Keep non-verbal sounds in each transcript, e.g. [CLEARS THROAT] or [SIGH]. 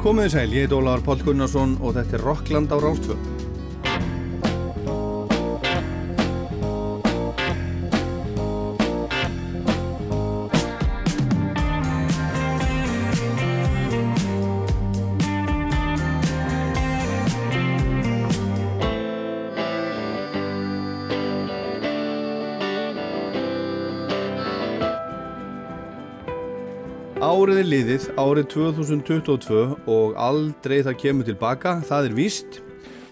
Komið þið sæl, ég heit Ólaður Pál Gunnarsson og þetta er Rockland á Rástfjörn. Árið er liðið, árið 2022 og aldrei það kemur tilbaka, það er víst.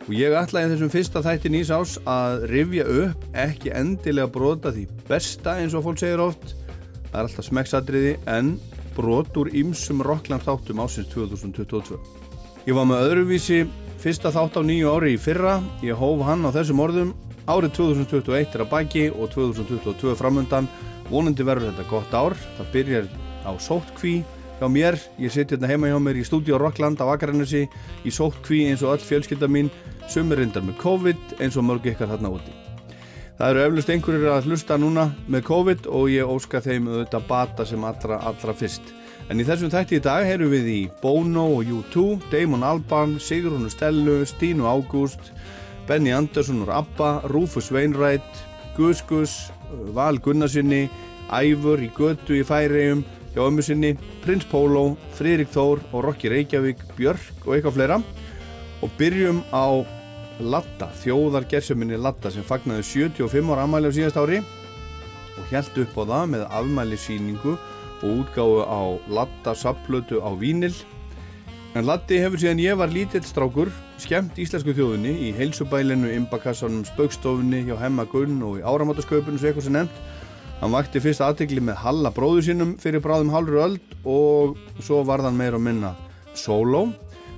Og ég ætlaði þessum fyrsta þætti nýs ás að rifja upp ekki endilega brota því besta eins og fólk segir oft. Það er alltaf smekksadriði en brot úr ymsum Rockland þáttum ásins 2022 Ég var með öðruvísi fyrsta þátt á nýju ári í fyrra. Ég hóf hann á þessum orðum. Árið 2021 er að baki og 2022 framöndan vonandi verður þetta gott ár. Það byrjar á sótkví hjá mér, ég siti hérna heima hjá mér í stúdíu Rockland á Akarannesi í sótkví eins og öll fjölskylda mín sumir reyndar með COVID eins og mörg ykkar þarna úti. Það eru eflust einhverjir að hlusta núna með COVID og ég óska þeim auðvitað bata sem allra, allra fyrst. En í þessum þætti í dag heyrum við í Bono og U2, Damon Albarn Sigrúnu Stellu, Stínu Ágúst Benny Andersson úr ABBA Rufus Wainwright, Gus Gus Val Gunnarsinni Æfur í Götu í Færiðum hjá ömmu sinni, Prins Pólo, Friðrik Þór og Rokki Reykjavík, Björk og eitthvað fleira. Og byrjum á Latta, þjóðar gerðsjöminni Latta sem fagnaði 75 ára afmæli á síðast ári og held upp á það með afmæli síningu og útgáðu á Latta sapplötu á Vínil en Latti hefur síðan ég var lítill strákur skemmt íslensku þjóðunni í heilsubælinu, imbakassanum, spaukstofunni hjá Hemma Gunn og í áramáttasköpunum svo eitthvað sem nefnt Hann vakti fyrst aðtegli með Halla bróðu sínum fyrir bráðum hálfur öld og svo var þann meira að minna solo.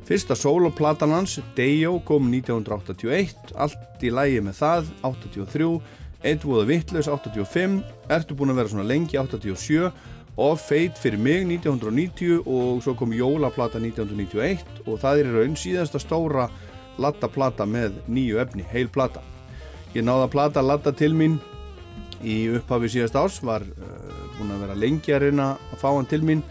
Fyrsta soloplatan hans, Dejo, kom 1981, allt í lægi með það, 83, Edvóða Vittlaus, 85, Ertu búin að vera svona lengi, 87 og Feit fyrir mig, 1990 og svo kom Jólaplata 1991 og það er raun síðasta stóra lattaplata með nýju efni, heil plata. Ég náða að plata latta til mín í upphafi síðast árs var uh, búin að vera lengi að reyna að fá hann til mín.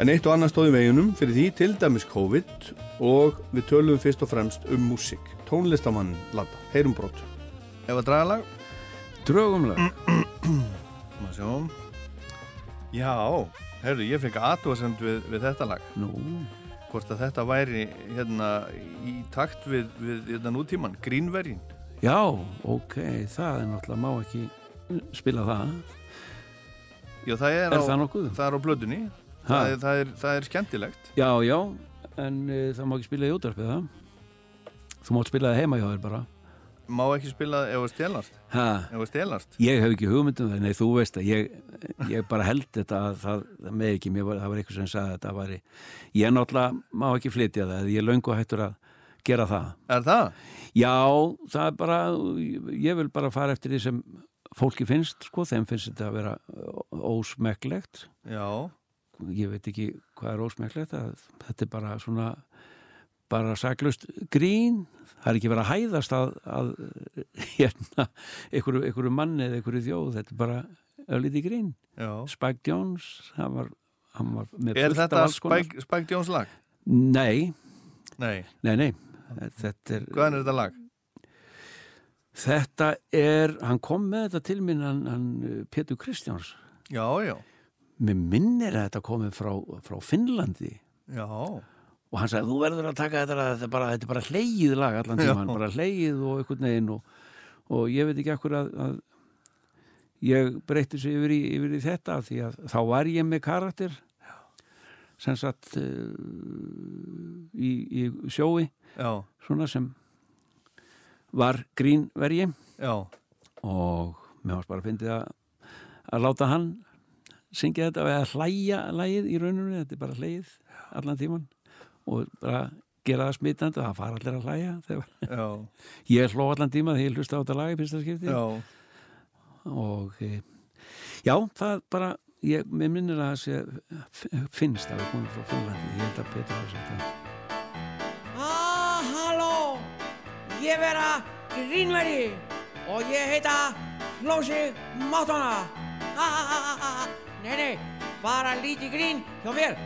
En eitt og annað stóði veginum fyrir því til dæmis COVID og við töluðum fyrst og fremst um músík. Tónlistamann Latta, heyrum brot. Ef að draga lag? Drögumlag [CLEARS THROAT] Má sjá. Já, heyrðu, ég fekk aðtóðsend við, við þetta lag. Nú, hvort að þetta væri hérna í takt við, við hérna nútíman, grínvergin já, ok, það er náttúrulega má ekki spila það. Já, það er, Er á, það nokkuð? það er á blöðunni það er, það, er, það er skemmtilegt. Já, já, en uh, það má ekki spila í útvarpið það Þú mátt spila það heima hjá þér bara. Má ekki spila ef það stelast? Ég hef ekki hugmyndum það, nei þú veist að ég, ég bara held þetta að það, það með ekki, var, það var eitthvað sem sagði að þetta væri Ég náttúrulega má ekki flytja það, ég löngu hættur að gera það. Er það? Já, það er bara, ég vil bara fara eftir því sem fólki finnst, sko, þeim finnst þetta að vera ósmekklegt. Já. Ég veit ekki hvað er ósmekklegt að þetta er bara svona bara saklust grín. Það er ekki verið að hæðast að, að [LAUGHS] hérna, einhverju, einhverju manni eða einhverju þjóð, þetta er bara öllítið grín, Já. Spike Jones hann var, hann var með Er þetta Spike, Spike Jones lag? Nei, Nei. Nei, nei. Þetta er, Hvaðan er þetta lag? Þetta er hann kom með þetta til minn hann, hann Petur Kristjáns. Já, já. Mér minnir að þetta komið frá, frá Finnlandi. Já. Og hann sagði, þú verður að taka þetta þetta er bara, þetta er bara hleyið lag allan tíman bara hleyið og einhvern veginn og, og ég veit ekki akkur að, að ég breytti sig yfir yfir í þetta því að þá var ég með karakter sem sagt uh, í, í sjói Já. svona sem var grínvergi og mér varst bara að fyndið að, að láta hann syngja þetta eða hlæja lægið í rauninu, þetta er bara hlægið allan tíman og bara gera það smitandi og það fara allir að hlæja [LAUGHS] ég hló allan tíma þegar ég hlusta á þetta lag í fyrsta skipti. Já. Og e, já, það bara ég, minnir að það finnst að það komið frá Finnlandi. Ég held að Petur hafa sagt það ég vera grínveri og ég heita Flósi Máttona. Ah, ah, ah, ah, ah. Nei, nei, bara lítið grín hjá mér.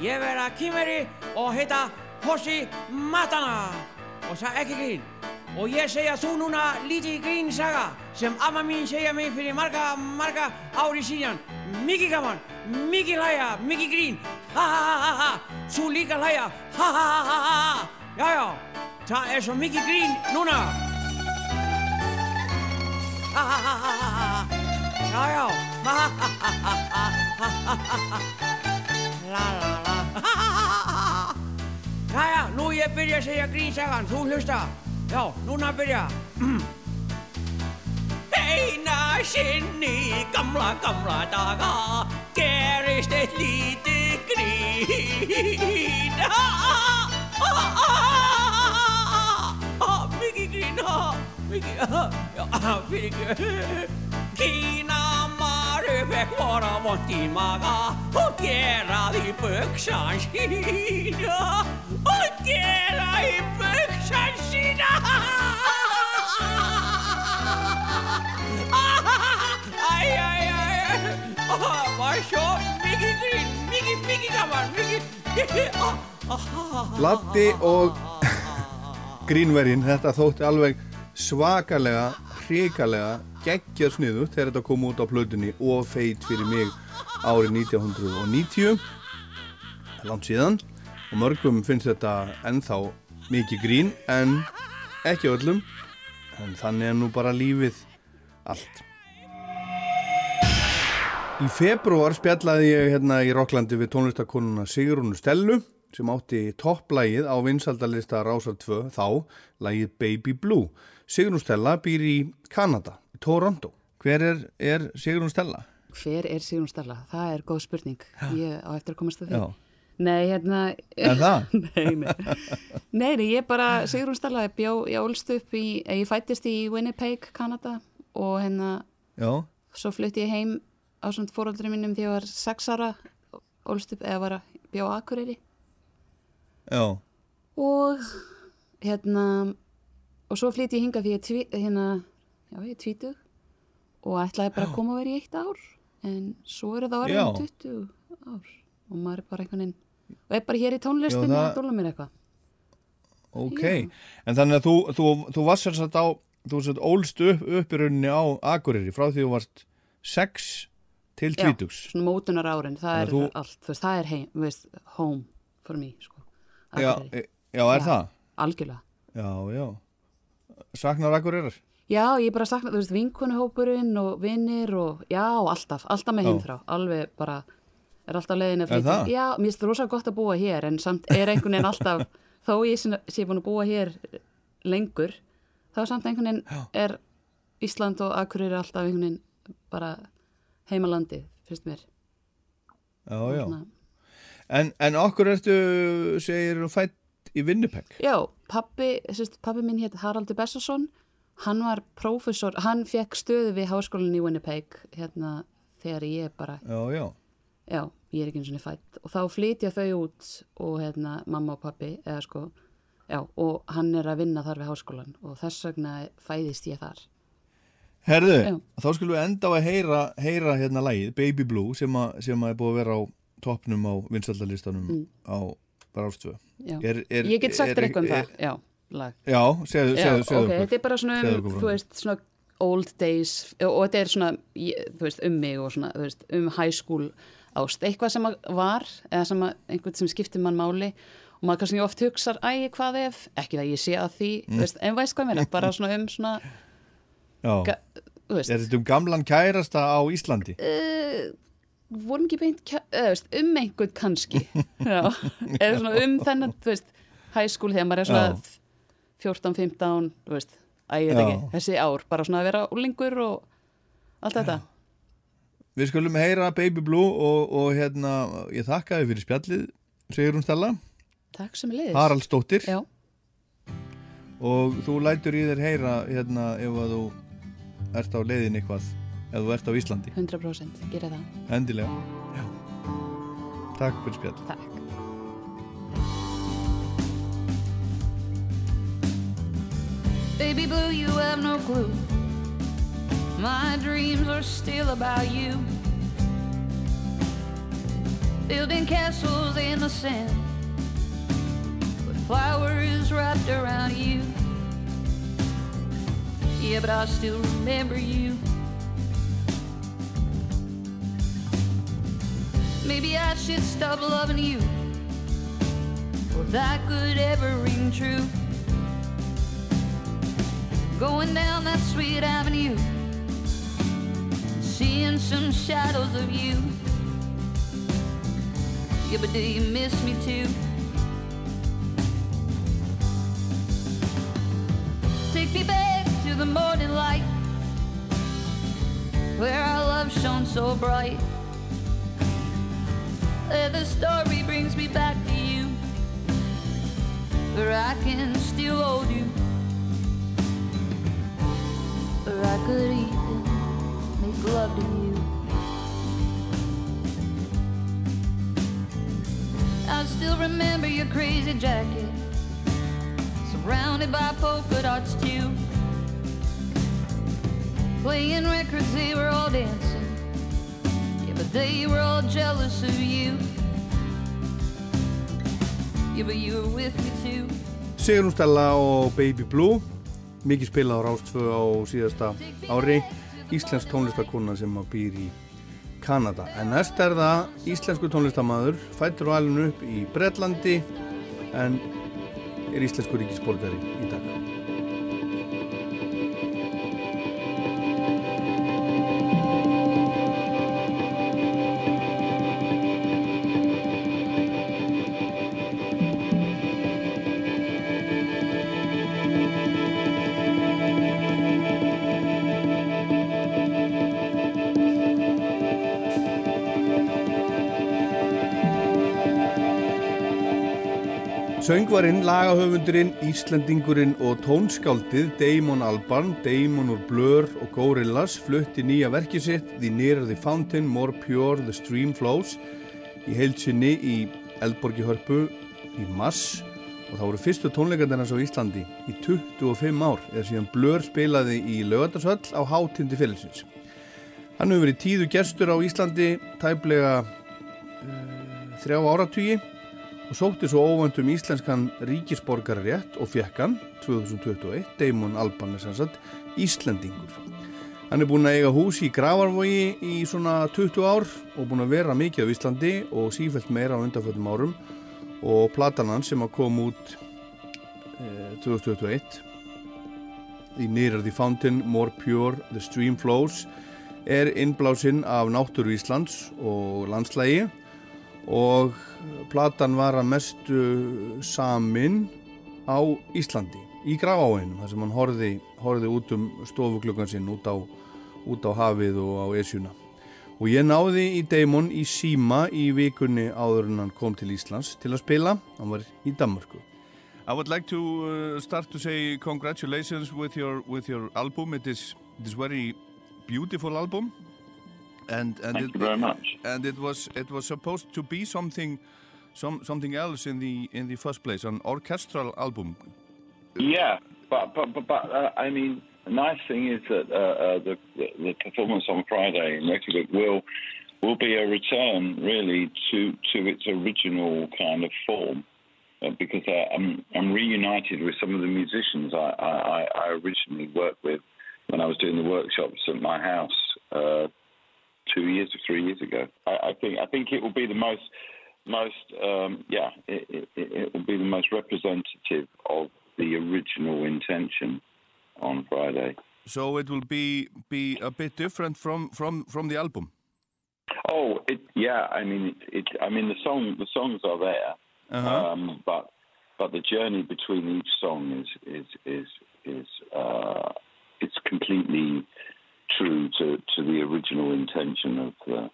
Ég vera kýmveri og heita Hossi Matana. Og það ekki grín. Og ég segja þú núna lítið grín saga sem amma mín segja mig fyrir marga, marga ári síðan. Mikið gaman, mikið hlæja, mikið grín. Ha ha ha ha ha. Þú líka hlæja. Ha ha ha ha ha. Já já, það er svo mikið grín núna. Ha ha ha ha ha. Já já. Ha ha ha ha ha ha ha ha. La la la. Ha ha ha ha. Jæja, nú ég byrja að segja grínsagan, þú hlusta. Já, núna byrja. Eina sinni gamla, gamla daga gerist eitt lítið grín. Ha, ha, ha, ha, ha, ha, mikið grín, ha, mikið, ha, já, fyrir ekki. Kína maru fekk voru vond í maga og gera því buksan sína og gera í buksan sína. Æ, æ, æ, það var svo mikið grín, mikið, mikið gaman, mikið. Latti og [LAUGHS] grínvergin, þetta þótti alveg svakalega, hrikalega geggjað sniðu þegar þetta kom út á plötunni og feit fyrir mig árið 1990 langt síðan og mörgum finnst þetta ennþá mikið grín en ekki öllum. En þannig er nú bara lífið allt. Í februar spjallaði ég hérna í Rocklandi við tónlistakonuna Sigrúnu Stellu sem átti topplægið á vinsaldalista Rásar 2 þá, lægið Baby Blue. Sigrún Stella býr í Kanada, í Toronto. Hver er, er Sigrún Stella? Hver er Sigrun Stella? Það er góð spurning. Ég á eftir að komast að því. Já. Nei, hérna... Er það? [LAUGHS] nei, nei. nei, nei, ég bara, Sigrun Stella, ég ég ólst upp í, ég fættist í Winnipeg, Kanada og hérna, Já, svo flutti ég heim á svona fóröldurinn mínum því ég var sex ára, ólst upp, eða var að bjó á Akureyri já, og hérna, og svo flytti ég hinga ég, tví, hérna, já, ég er tvítug og ætlaði bara að koma að vera í eitt ár en svo eru það Já. orðin 20 ár og maður er bara einhvern veginn og er bara hér í tónlistinni Já, það- að dóla mér eitthvað ok. Já. En þannig að þú, þú, þú varst sér satt á, þú varst satt ólst upp, upp í rauninni á Akureyri frá því þú varst 6 til Já. 20. svona mótunar árin, það Þannig er þú- allt veist, það er heim, veist, home for me, sko Já, e- já, er Já. það? algjörlega Já, já. Saknar Akureyrar? Já, ég bara sakna, þú veist, vinkunuhópurinn og vinnir og já, alltaf, alltaf með heimþrá, alveg bara, er alltaf leiðin að flytja. Já, mér finnst það rosa gott að búa hér, en samt er einhvern veginn alltaf, [LAUGHS] þó ég sé búin að búa hér lengur, þá samt einhvern veginn Já. er Ísland og Akureyri alltaf einhvern veginn bara heimalandi, finnst mér. Já, já. Svona- En, en okkur ertu, segir, fætt í Winnipeg? Já, pappi, pappi minn hétt Haraldur Bessarsson, hann var prófessor, hann fekk stöðu við háskólinni í Winnipeg, hérna, þegar ég bara Já, já. já, ég er ekki eins og fætt og þá flytja þau út og hérna mamma og pappi, eða sko já, og hann er að vinna þar við háskólan og þess vegna fæðist ég þar Herðu, Já. þá skulum við enda á að heyra, heyra hérna lægið, Baby Blue, sem, a, sem að er búið að vera á toppnum á vinsaldalistanum Mm. á. Er, er, ég get sagt er- þér eitthvað um er- það, já, lag Já, segðu, já, segðu, segðu ok, okkur. þetta er bara svona um, þú veist, svona old days og þetta er svona, veist, um mig og svona, þú veist, um high school ást, eitthvað sem var eða sem einhvern sem skiptir mann máli og maður kannski oft hugsar, æ, hvað ef ekki það ég sé að því, Mm. veist, en veist hvað mér bara svona um svona, Já. Er þetta um gamlan kærasta á Íslandi? uh, vorum ekki beint eða, veist, um einhvern kannski. [LAUGHS] Já, eða svona um þennan school þegar maður er svona Já. 14-15 þú veist, að ég veit Já. ekki, þessi ár bara svona að vera úlingur og allt þetta. Við skulum heyra Baby Blue og, og hérna, ég þakka þið fyrir spjallið, segir hún Stella, takk sem leiðis Haraldsdóttir. Já, og þú lætur í þér heyra hérna ef að þú ert á leiðin eitthvað, ef þú ert á Íslandi, 100% gera það, endilega. Já. Takk fyrir spjall. takk Baby blue, you have no clue. My dreams are still about you. building castles in the sand with flowers wrapped around you. Yeah, but I still remember you. Maybe I should stop loving you. If that could ever ring true. Going down that sweet avenue. Seeing some shadows of you. Yeah, but do you miss me too? Take me back to the morning light Where our love shone so bright The story brings me back to you. Where I can still hold you. Where I could even make love to you. I still remember your crazy jacket Surrounded by polka dots too. Playing records, they were all dancing but they were all jealous of you. Yeah, but you were with me too. Sigrun Stella og Baby Blue mikið spilað á Rástfö á síðasta ári. Íslensk tónlistakona sem býr í Kanada. En næst er það íslensku tónlistamæður fættur og alveg upp í Breitlandi en er íslensku ríkisborgari í dag Söngvarinn, lagahöfundurinn, Íslandingurinn og tónskáldið Damon Albarn, Damon úr Blur og Gorillaz flutti nýja verkið sitt The Nearer the Fountain, More Pure the Stream Flows í heilsinni í Eldborgi Hörpu í mass og það voru fyrstu tónleikandarnas á Íslandi í 25 ár eða síðan Blur spilaði í Lögatarsvall á hátindi félagsins. Hann hefur verið tíðu gestur á Íslandi tæplega uh, þrjá áratvíi og sótti svo óvöndum íslenskan ríkisborgarrétt og fekk hann 2021, Damon Alban er sannsagt Íslendingur. Hann er búin að eiga hús í Gravarvogi í svona 20 ár og búin að vera mikið á Íslandi og sífælt meira á undanfjöldum árum og platan hans sem að kom út eh, 2021 The Nearer the Fountain, More Pure, The Stream Flows er innblásinn af náttúru Íslands og landslægi og platan var að mestu samin á Íslandi í Grafáinum þar sem hann horfi, horfi út um stofuglöggan sinn út á, út á hafið og á Esjuna. Og ég náði í Damon í Sima í vikunni áður en hann kom til Íslands til að spila, hann var í Danmarku I would like to uh, start to say congratulations with your, with your album. It is, it is very beautiful album and and Thank it, you very much. and it was it was supposed to be something some something else in the in the first place an orchestral album Yeah, but but but, but uh, I mean, the nice thing is that uh, uh, the, the the performance on Friday in Reykjavik will will be a return really to to its original kind of form. Uh, because uh, I'm I'm reunited with some of the musicians I, I, I originally worked with when I was doing the workshops at my house uh, two years or three years ago. I, I think I think it will be the most most um, yeah it, it, it will be the most representative of the original intention on Friday. so it will be be a bit different from from from the album Oh, it, yeah. I mean, it, it. I mean, the song. The songs are there, Uh-huh. um, but but the journey between each song is is is is uh, it's completely true to to the original intention of the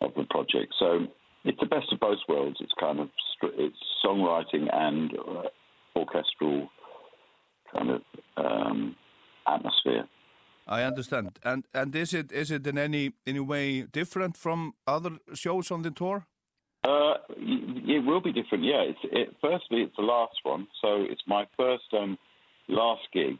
of the project. So it's the best of both worlds. It's kind of it's songwriting and uh, orchestral kind of um, atmosphere. I understand and and is it is it in any any way different from other shows on the tour Uh, it will be different. Yeah. It's it, firstly, it's the last one, so it's my first um, last gig.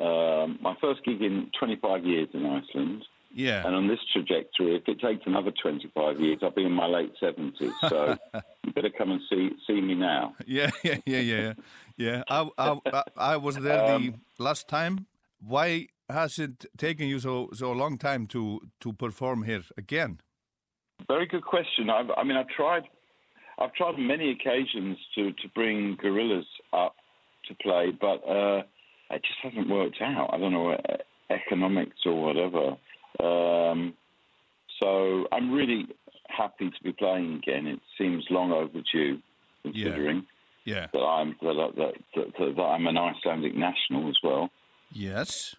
Um, my first gig in 25 years in Iceland, Yeah. And on this trajectory, if it takes another 25 years, I'll be in my late 70s. So [LAUGHS] you better come and see see me now. Yeah, [LAUGHS] yeah, yeah, yeah, yeah. I, I, I, I was there the last time. Why has it taken you so so long time to to perform here again? Very good question. I've, I mean, I've tried, I've tried many occasions to, to bring gorillas up to play, but uh, it just hasn't worked out. I don't know, uh, economics or whatever. Um, so I'm really happy to be playing again. It seems long overdue, considering Yeah. that I'm that, that, that, that, that I'm an Icelandic national as well, Yes.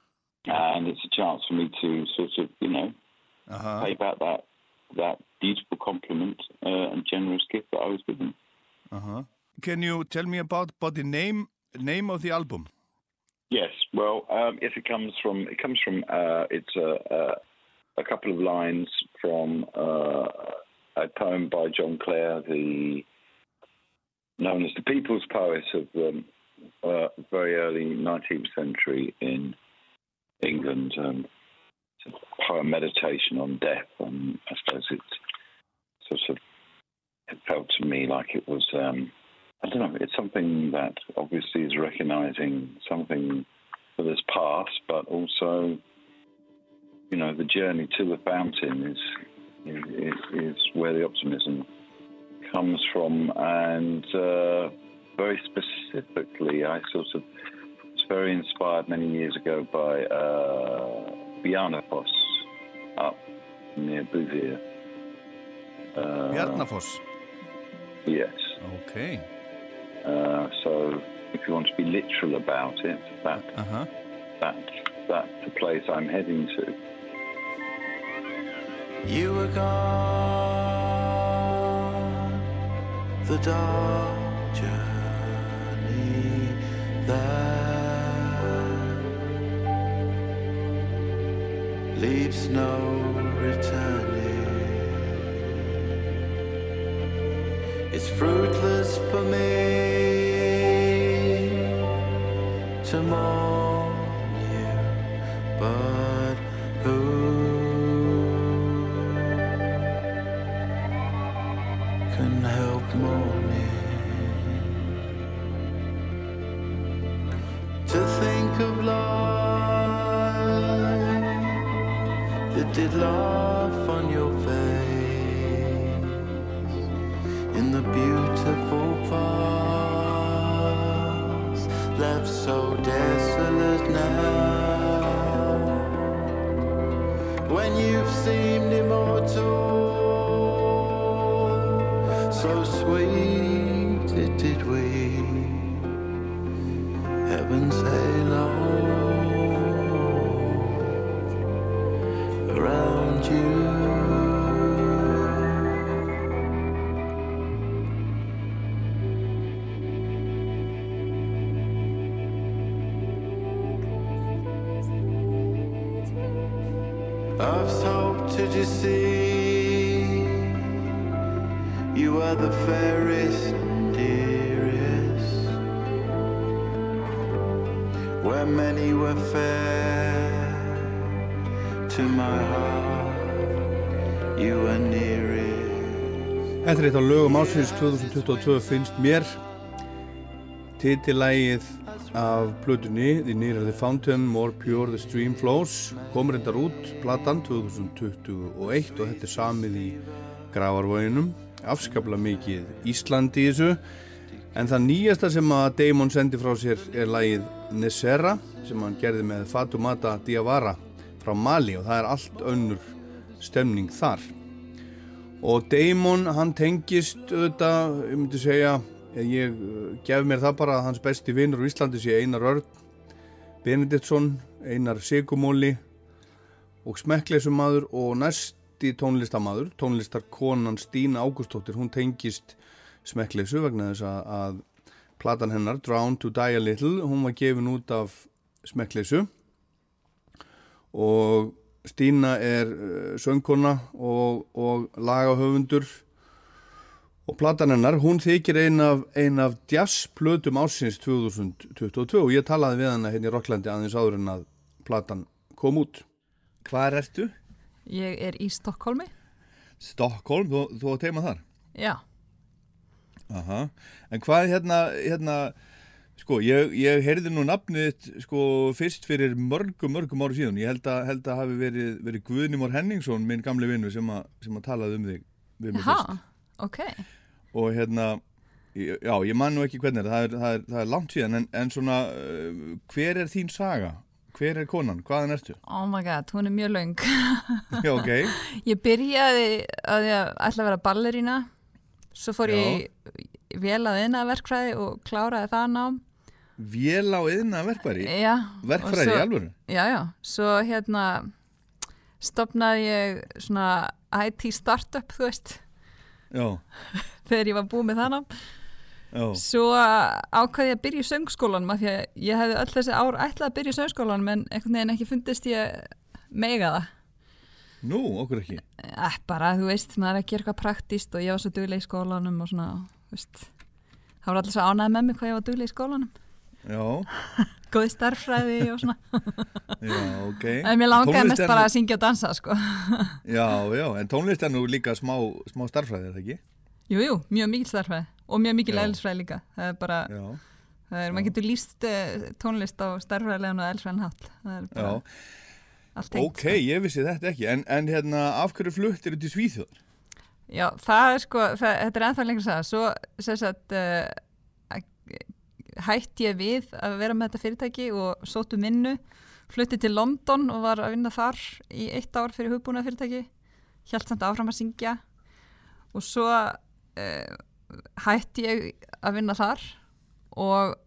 and it's a chance for me to sort of, you know, Uh huh. pay back that that beautiful compliment uh, and generous gift that I was given. Uh huh. Can you tell me about about the name name of the album? Yes, well, um, yes, it comes from it comes from uh, it's a, a a couple of lines from uh, a poem by John Clare, the known as the people's poet of the uh, very early 19th century in England. Um, it's a poem meditation on death, and I suppose it's sort of it felt to me like it was. Um, I don't know. It's something that obviously is recognizing something that has passed, but also, you know, the journey to the fountain is is, is where the optimism comes from, and uh, very specifically, I sort of was very inspired many years ago by uh, Bjarnafoss up near Bouvier. Uh, Bjarnafoss. Yes. Okay. Uh, so, if you want to be literal about it, that Uh huh. that that's the place I'm heading to. You were gone, the dark journey that leaves no returning. It's fruitless for me of life that did laugh on your face in the beautiful past, er eitt af lögum ásins 2022 finnst mér titilægið af plötunni The Nearer the Fountain, More Pure the Stream Flows komur þetta út platan 2021 og þetta er samið í gravarvóginum afskapla mikið Íslandi í þessu. En það nýjasta sem að Damon sendi frá sér er lægið Nesera sem hann gerði með Fatumata Diawara frá Mali og það er allt önnur stemning þar og Damon hann tengist auðvitað, ég myndi segja ég uh, gef mér það bara að hans besti vinnur á Íslandi sé Einar Örn Benediktsson, Einar Sigumóli og smekkleisum maður og næsti tónlistamadur tónlistarkonan Stína Ágústóttir hún tengist smekkleisu vegna þess að, að platan hennar Drown to Die a Little hún var gefin út af smekkleisu. Og Stína er uh, söngkona og, og lagahöfundur og platan hennar, hún þykir ein af, ein af jazzplötum ásins 2022 og ég talaði við hana hérna í Rocklandi aðeins áður en að platan kom út. Hvar ertu? Ég er í Stokkólmi. Stockholm, þú, þú átt heima þar Já. Aha. En hvað hérna, hérna sko, ég, ég heyrði nú nafnið sko fyrst fyrir mörgum, mörgum ári síðan ég held að, held að hafi verið, verið Guðnimór Henningsson minn gamli vinnu sem, að- sem að talaði um þig við mig fyrst Hæ? Ok. og hérna já, ég man nú ekki hvernig er, það er, það er, það er langt síðan en, en svona, uh, hver er þín saga? Hver er konan? Hvaðan ertu? Oh my god, hún er mjög laung. Já, ok, [LAUGHS] Ég byrjaði að ég ætla að vera ballerína. Svo fór ég í vel að eina verkfræði og kláraði það nám. vél á yðna verkværi Já. verkfræði og í svo- alvöru Já, já. Svo hérna stopnaði ég svona IT startup, þú veist, Já, [LAUGHS] þegar ég var búið með það nám. já, Svo ákvaði ég að byrja í söngskólanum af því að ég hefði öll þessi ár ætlað að byrja í söngskólanum en einhvern veginn ekki fundist ég mega það. nú, okkur ekki Eh, bara, þú veist, maður er að gera eitthvað praktíst og ég var svo duglega í skólanum og svona, veist, það var alltaf svo ánægð með mig hvað ég var duglega í skólanum. Já, [LAUGHS] Góði starffræði og svona. [LAUGHS] já, ok En mér langaði mest er bara nú- að syngja og dansa, sko. [LAUGHS] Já, já, en tónlist er nú líka smá, smá starffræði, er það ekki? Jú, jú, mjög mikil starffræði og mjög mikil eðlisfræði líka. Það er bara, Já, það er, maður getur líst uh, tónlist á starffræðilegan og eðlisfræðin hátt. Það er bara já, allt tengt. ok, ég vissi þetta ekki En, en hérna, af hverju flutt eru til Svíþjóðar? Já, það er sko, það, þetta er ennþá lengur að sagða. Svo, sagt, uh, hætti ég við að vera með þetta fyrirtæki og sóttu minnu, flutti til London og var að vinna þar í eitt ár fyrir hugbúna fyrirtæki, hjælt samt áfram að syngja og svo uh, hætti ég að vinna þar og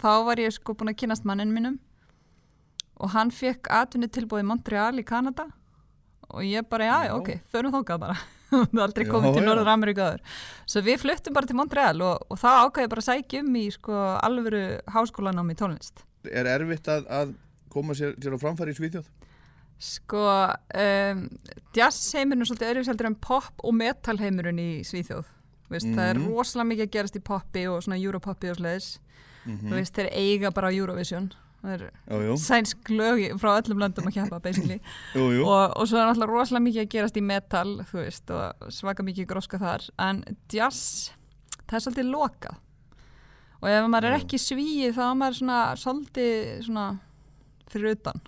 þá var ég sko búin að kynast mannin mínum og hann fekk atvinni tilbúið í Montreal í Kanada og ég bara, Já. ok, förum þókað bara [LAUGHS] og aldrei komið til. Norður Ameríku aður svo við fluttum bara til Montreal og, og þá ákvæði bara að sækja um í sko alvöru háskólanám í tónlist Er erfitt að, að koma sér, sér á framfæri í Svíþjóð? sko um, jazz heimurinn er svolítið öðruvíseldur en pop og metal heimurinn í Svíþjóð Veist, það er Mhm. rosalega mikið að gerast í poppi og svona europoppi og sliðis Mm veist, þeir eiga bara Eurovision er sænsk lög frá öllum löndum að kjappa basically. [LAUGHS] Jú, jú. og, og svo er náttúrulega rosalega mikið að gerast í metal þú veist, og svaka mikið gróska þar. En jazz, það er svolítið lokað. Og ef maður er ekki svíið þá er maður svona svolítið svona fyrir utan.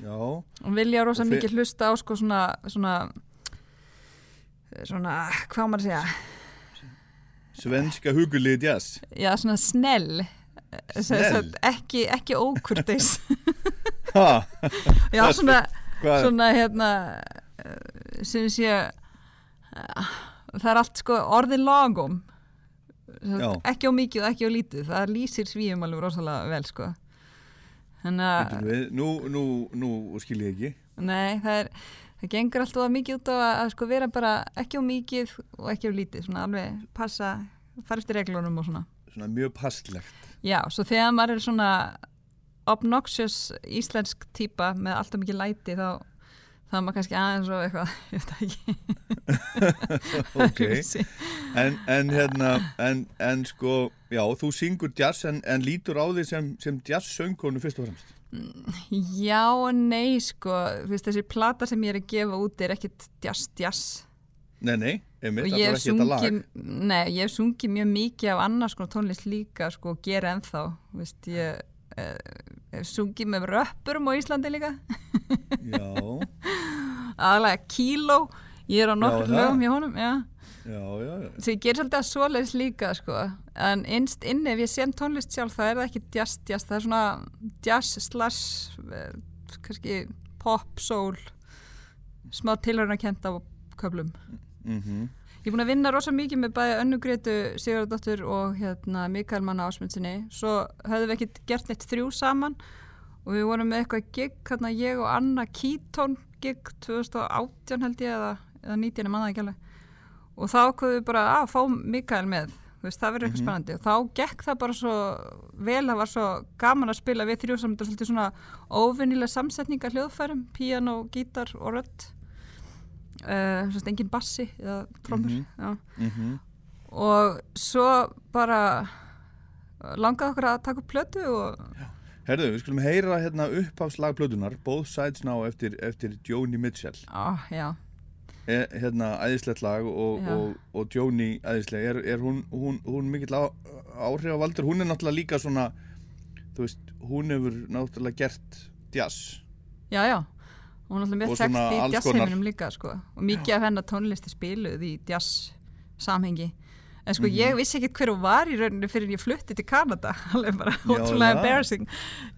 Já, og vilja rosa Og þi- mikið hlusta á sko svona svona svona, hvað maður að segja? Svenska hugulið jazz. Já, svona Snell? Sagt, ekki, ekki ókurteis. [LAUGHS] [LAUGHS] Já, svona svona hérna eh, sem sé eh, það er allt sko orðið lagum ekki á mikið og ekki á lítið. Það lýsir svíum alveg rosalega vel sko. Þannig að Nú, nú, nú skil ég ekki. Nei, það er það gengur alltaf mikið út á að, að sko vera bara ekki á mikið og ekki á lítið. Svona alveg passa, fara eftir reglunum og svona. Svona mjög passlegt já, svo þegar maður er svona obnoxious íslensk típa með alltaf mikið læti þá þá er maður kannski aðeins og eitthvað [LAUGHS] ég veit ekki. [LAUGHS] Ok, en, en hérna en, en sko, já, þú syngur jazz en, en lítur á því sem, sem jazz söngkonu fyrst og fremst? Já og nei sko, þessi plata sem ég er að gefa út er ekkit jazz jazz. Nei, nei, einmitt, og ég hef sungið, nei, ég hef sungið mjög mikið af annars konar tónlist líka sko og gera ennþá, þú veist, ég eh, hef sungið með röppurum á Íslandi líka, Já, [LAUGHS] aðalega Kíló, ég er á nokkur lögum hjá honum, já, já, já, já. Svo ég ger svolítið að svoleiðis líka sko, en innst inni ef ég sem tónlist sjálf það er það ekki jazz jazz, það er svona jazz slash, eh, kannski pop, soul, smá tilhörna kent á köflum. Mm Ég er búin að vinna rosa mikið með bæði Önnu Gretu Sigurðardóttur og hérna Mikael Manna Ásmundsinni. Svo höfðum við ekkert gert neitt þrjú saman og við vorum með eitthvað gig, hérna ég og Anna Keaton gig 2018 held ég eða, eða 19 mannaði ekki alveg. Og þá ákveðum við bara að fá Mikael með, veist, það verður eitthvað spennandi. Og þá gekk það bara svo vel, það var svo gaman að spila við þrjú saman, þetta er svolítið svona óvinnilega samsetninga hljóðfærum, píano, gítar og rödd. Uh, svo engin bassi eða trommur Mhm. já. -hmm. og svo bara langaði okkur að taka upp plötu og Herðu, við skulum heyra hérna upphafslagplötunar Both Sides Now eftir, eftir Joni Mitchell. Já, e, hérna æðislegt lag og, Já. og, og Joni æðisleg er, er hún, hún, hún mikill á, áhrifavaldur? Hún er náttúrulega líka svona þú veist, hún hefur náttúrulega gert jazz já, já hún er alltaf Og mjög þekkt í jazzheiminum líka sko. og mikið af hennar tónlisti spiluð í jazz samhengi en sko ég vissi ekkert hver hún var í rauninu fyrir ég flutti til Kanada. [LAUGHS] Alveg bara ótrúlega embarrassing.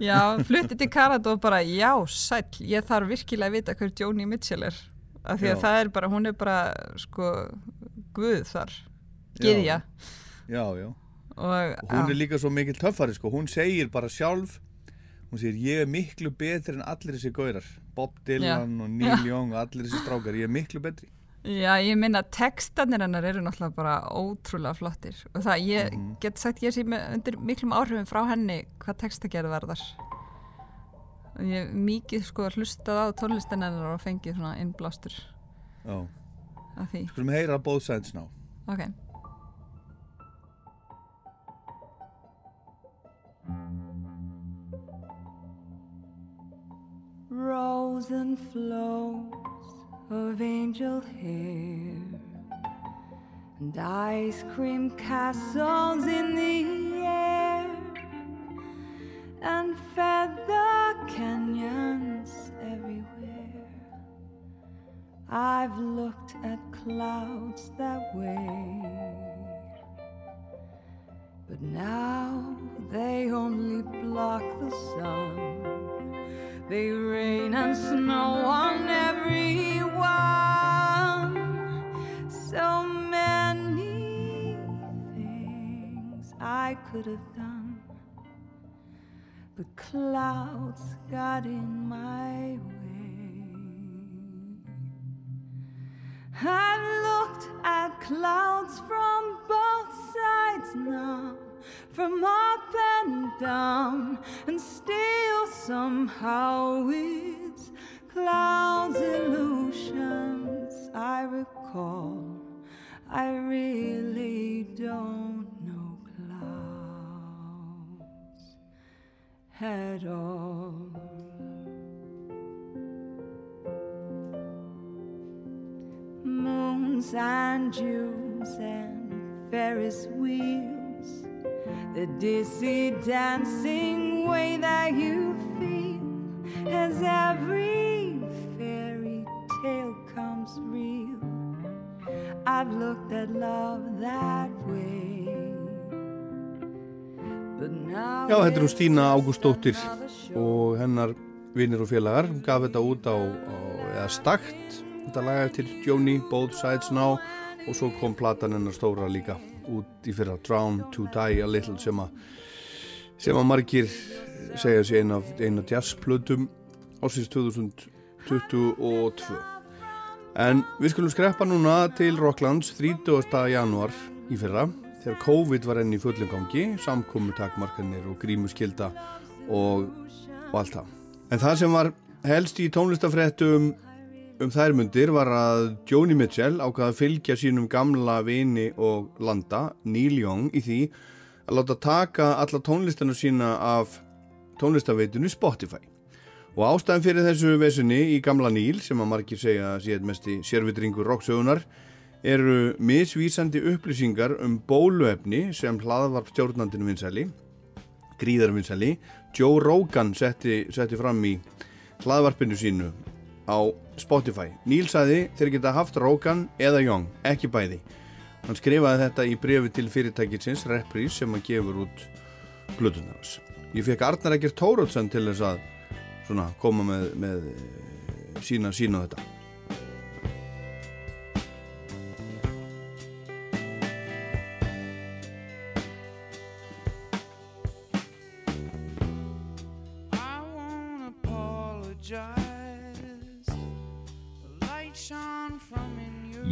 Já, flutti til Kanada og bara já, sæll, ég þarf virkilega að vita hver Joni Mitchell er. Af því að Já. það er bara, hún er bara sko, guð þar gyðja. Já, já og, og hún er já, líka svo mikill töffari sko. hún segir bara sjálf hún segir ég er miklu betri en allir þessi gaurar. Bob Dylan og Neil Young og allir þessi strákar, ég er miklu betri. Já, ég minna textanir hennar eru náttúrulega bara ótrúlega flottir. Og það, ég Mhm. get sagt ég sé undir miklum áhrifum frá henni hvað textagerð varðar og ég mikið sko hlustað á tónlistin hennar og fengið svona innblástur já, skulum heyra Both Sides Now. Ok Rose and flows of angel hair and ice cream castles in the air and feather canyons everywhere. I've looked at clouds that way, but now they only block the sun. They rain and snow on everyone. So many things I could have done, but clouds got in my way. I've looked at clouds from both sides now, from up and down, and still somehow it's clouds illusions I recall. I really don't know clouds at all. moons and Jews and Ferris wheels, the dizzy dancing way that you feel as every fairy tale comes real. I've looked at love that way. But now Já, þetta er hún Stína Ágústóttir og hennar vinnir og félagar gaf þetta út á, á eða stakt þetta laga til Joni, Both Sides Now og svo kom platan hennar stóra líka út í fyrra Drown to Die a Little sem að sem að margir segja sér eina eina jazzplötum ásins 2022 en við skulum skreppa núna til Rocklands 30. januar í fyrra þegar COVID var enn í fullum gangi samkomu takmarkanir og grímuskylda og, og allt það en það sem var helst í tónlistafréttum um þær mundir var að Joni Mitchell ákvaða að fylgja sínum gamla vini og landa, Neil Young, í því að láta taka alla tónlistana sína af tónlistaveitunni Spotify. Og ástæðan fyrir þessu vesunni í gamla Neil, sem að margir segja að sé mest í sérvitringur rocksögunar, eru misvísandi upplýsingar um bóluefni sem hlaðvarp stjórnandinu vinsæli, gríðarvinsæli, Joe Rogan setti, setti fram í hlaðvarpinu sínu á Spotify. Neil sagði þeir geta haft Rogan eða Young, ekki bæði. Hann skrifaði þetta í brefi til fyrirtækitsins Reprise sem að gefur út blöðunarnas. Ég fekk Arnar Ekkert Tórótsen til þess að svona, koma með, með eh, sína sína á þetta.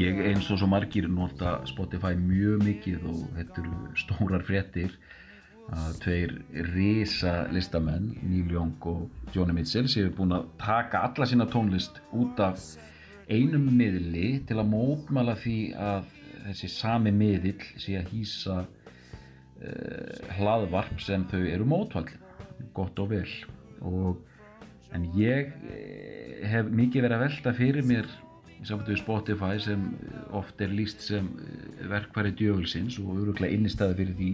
Ég eins og svo margir nota Spotify mjög mikið og þetta eru stórar fréttir. Að tveir risa listamenn, Neil Young og Joni Mitchell séu búin að taka alla sína tónlist út af einum miðli til að mótmæla því að þessi sami miðill sé að hýsa uh, hlaðvarp sem þau eru mótvall gott og vel. Og en ég eh, hef mikið verið að velta fyrir mér í samfættu við Spotify sem oft er líst sem eh, verkfæri djögulsins og öruglega innistæði fyrir því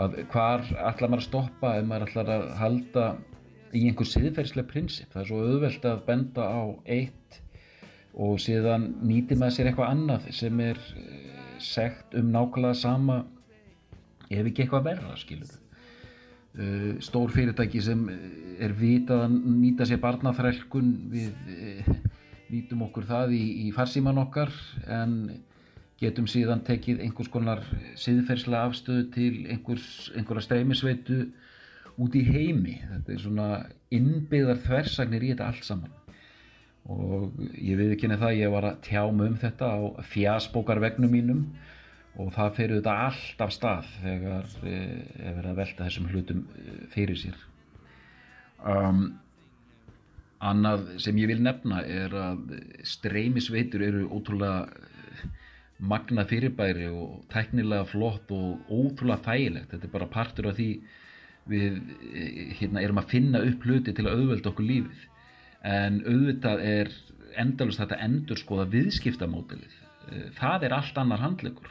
að hvar ætlar maður að stoppa ef maður ætlar að halda í einhver siðferðslega prinsip? Það er svo auðvelt að benda á eitt og síðan nýtir maður sér eitthvað annað sem er eh, segt um nákvæmlega sama ef ekki eitthvað verra skilur stór fyrirtæki sem er vitað að nýta sér barnaþrælkun við nýtum okkur það í, í farsíman okkar en getum síðan tekið einhvers konar siðferðslega afstöðu til einhvers, einhverja streymisveitu út í heimi. Þetta er svona innbyggðar þversagnir í þetta allt saman. Og ég við ekki nefn það ég var að tjá mig um þetta á fjasbókarvegnum mínum og það fer auðvitað allt af stað þegar eh, er verið að velta þessum hlutum eh, fyrir sér. Um, annað sem ég vil nefna er að streymisveitur eru ótrúlega eh, magnað fyrirbæri og teknilega flott og ótrúlega þægilegt. Þetta er bara partur af því við hérna, erum að finna upp hluti til að auðvelda okkur lífið. En auðvitað er endalust þetta endur skoða viðskiptamódelið. Það er allt annar handlegur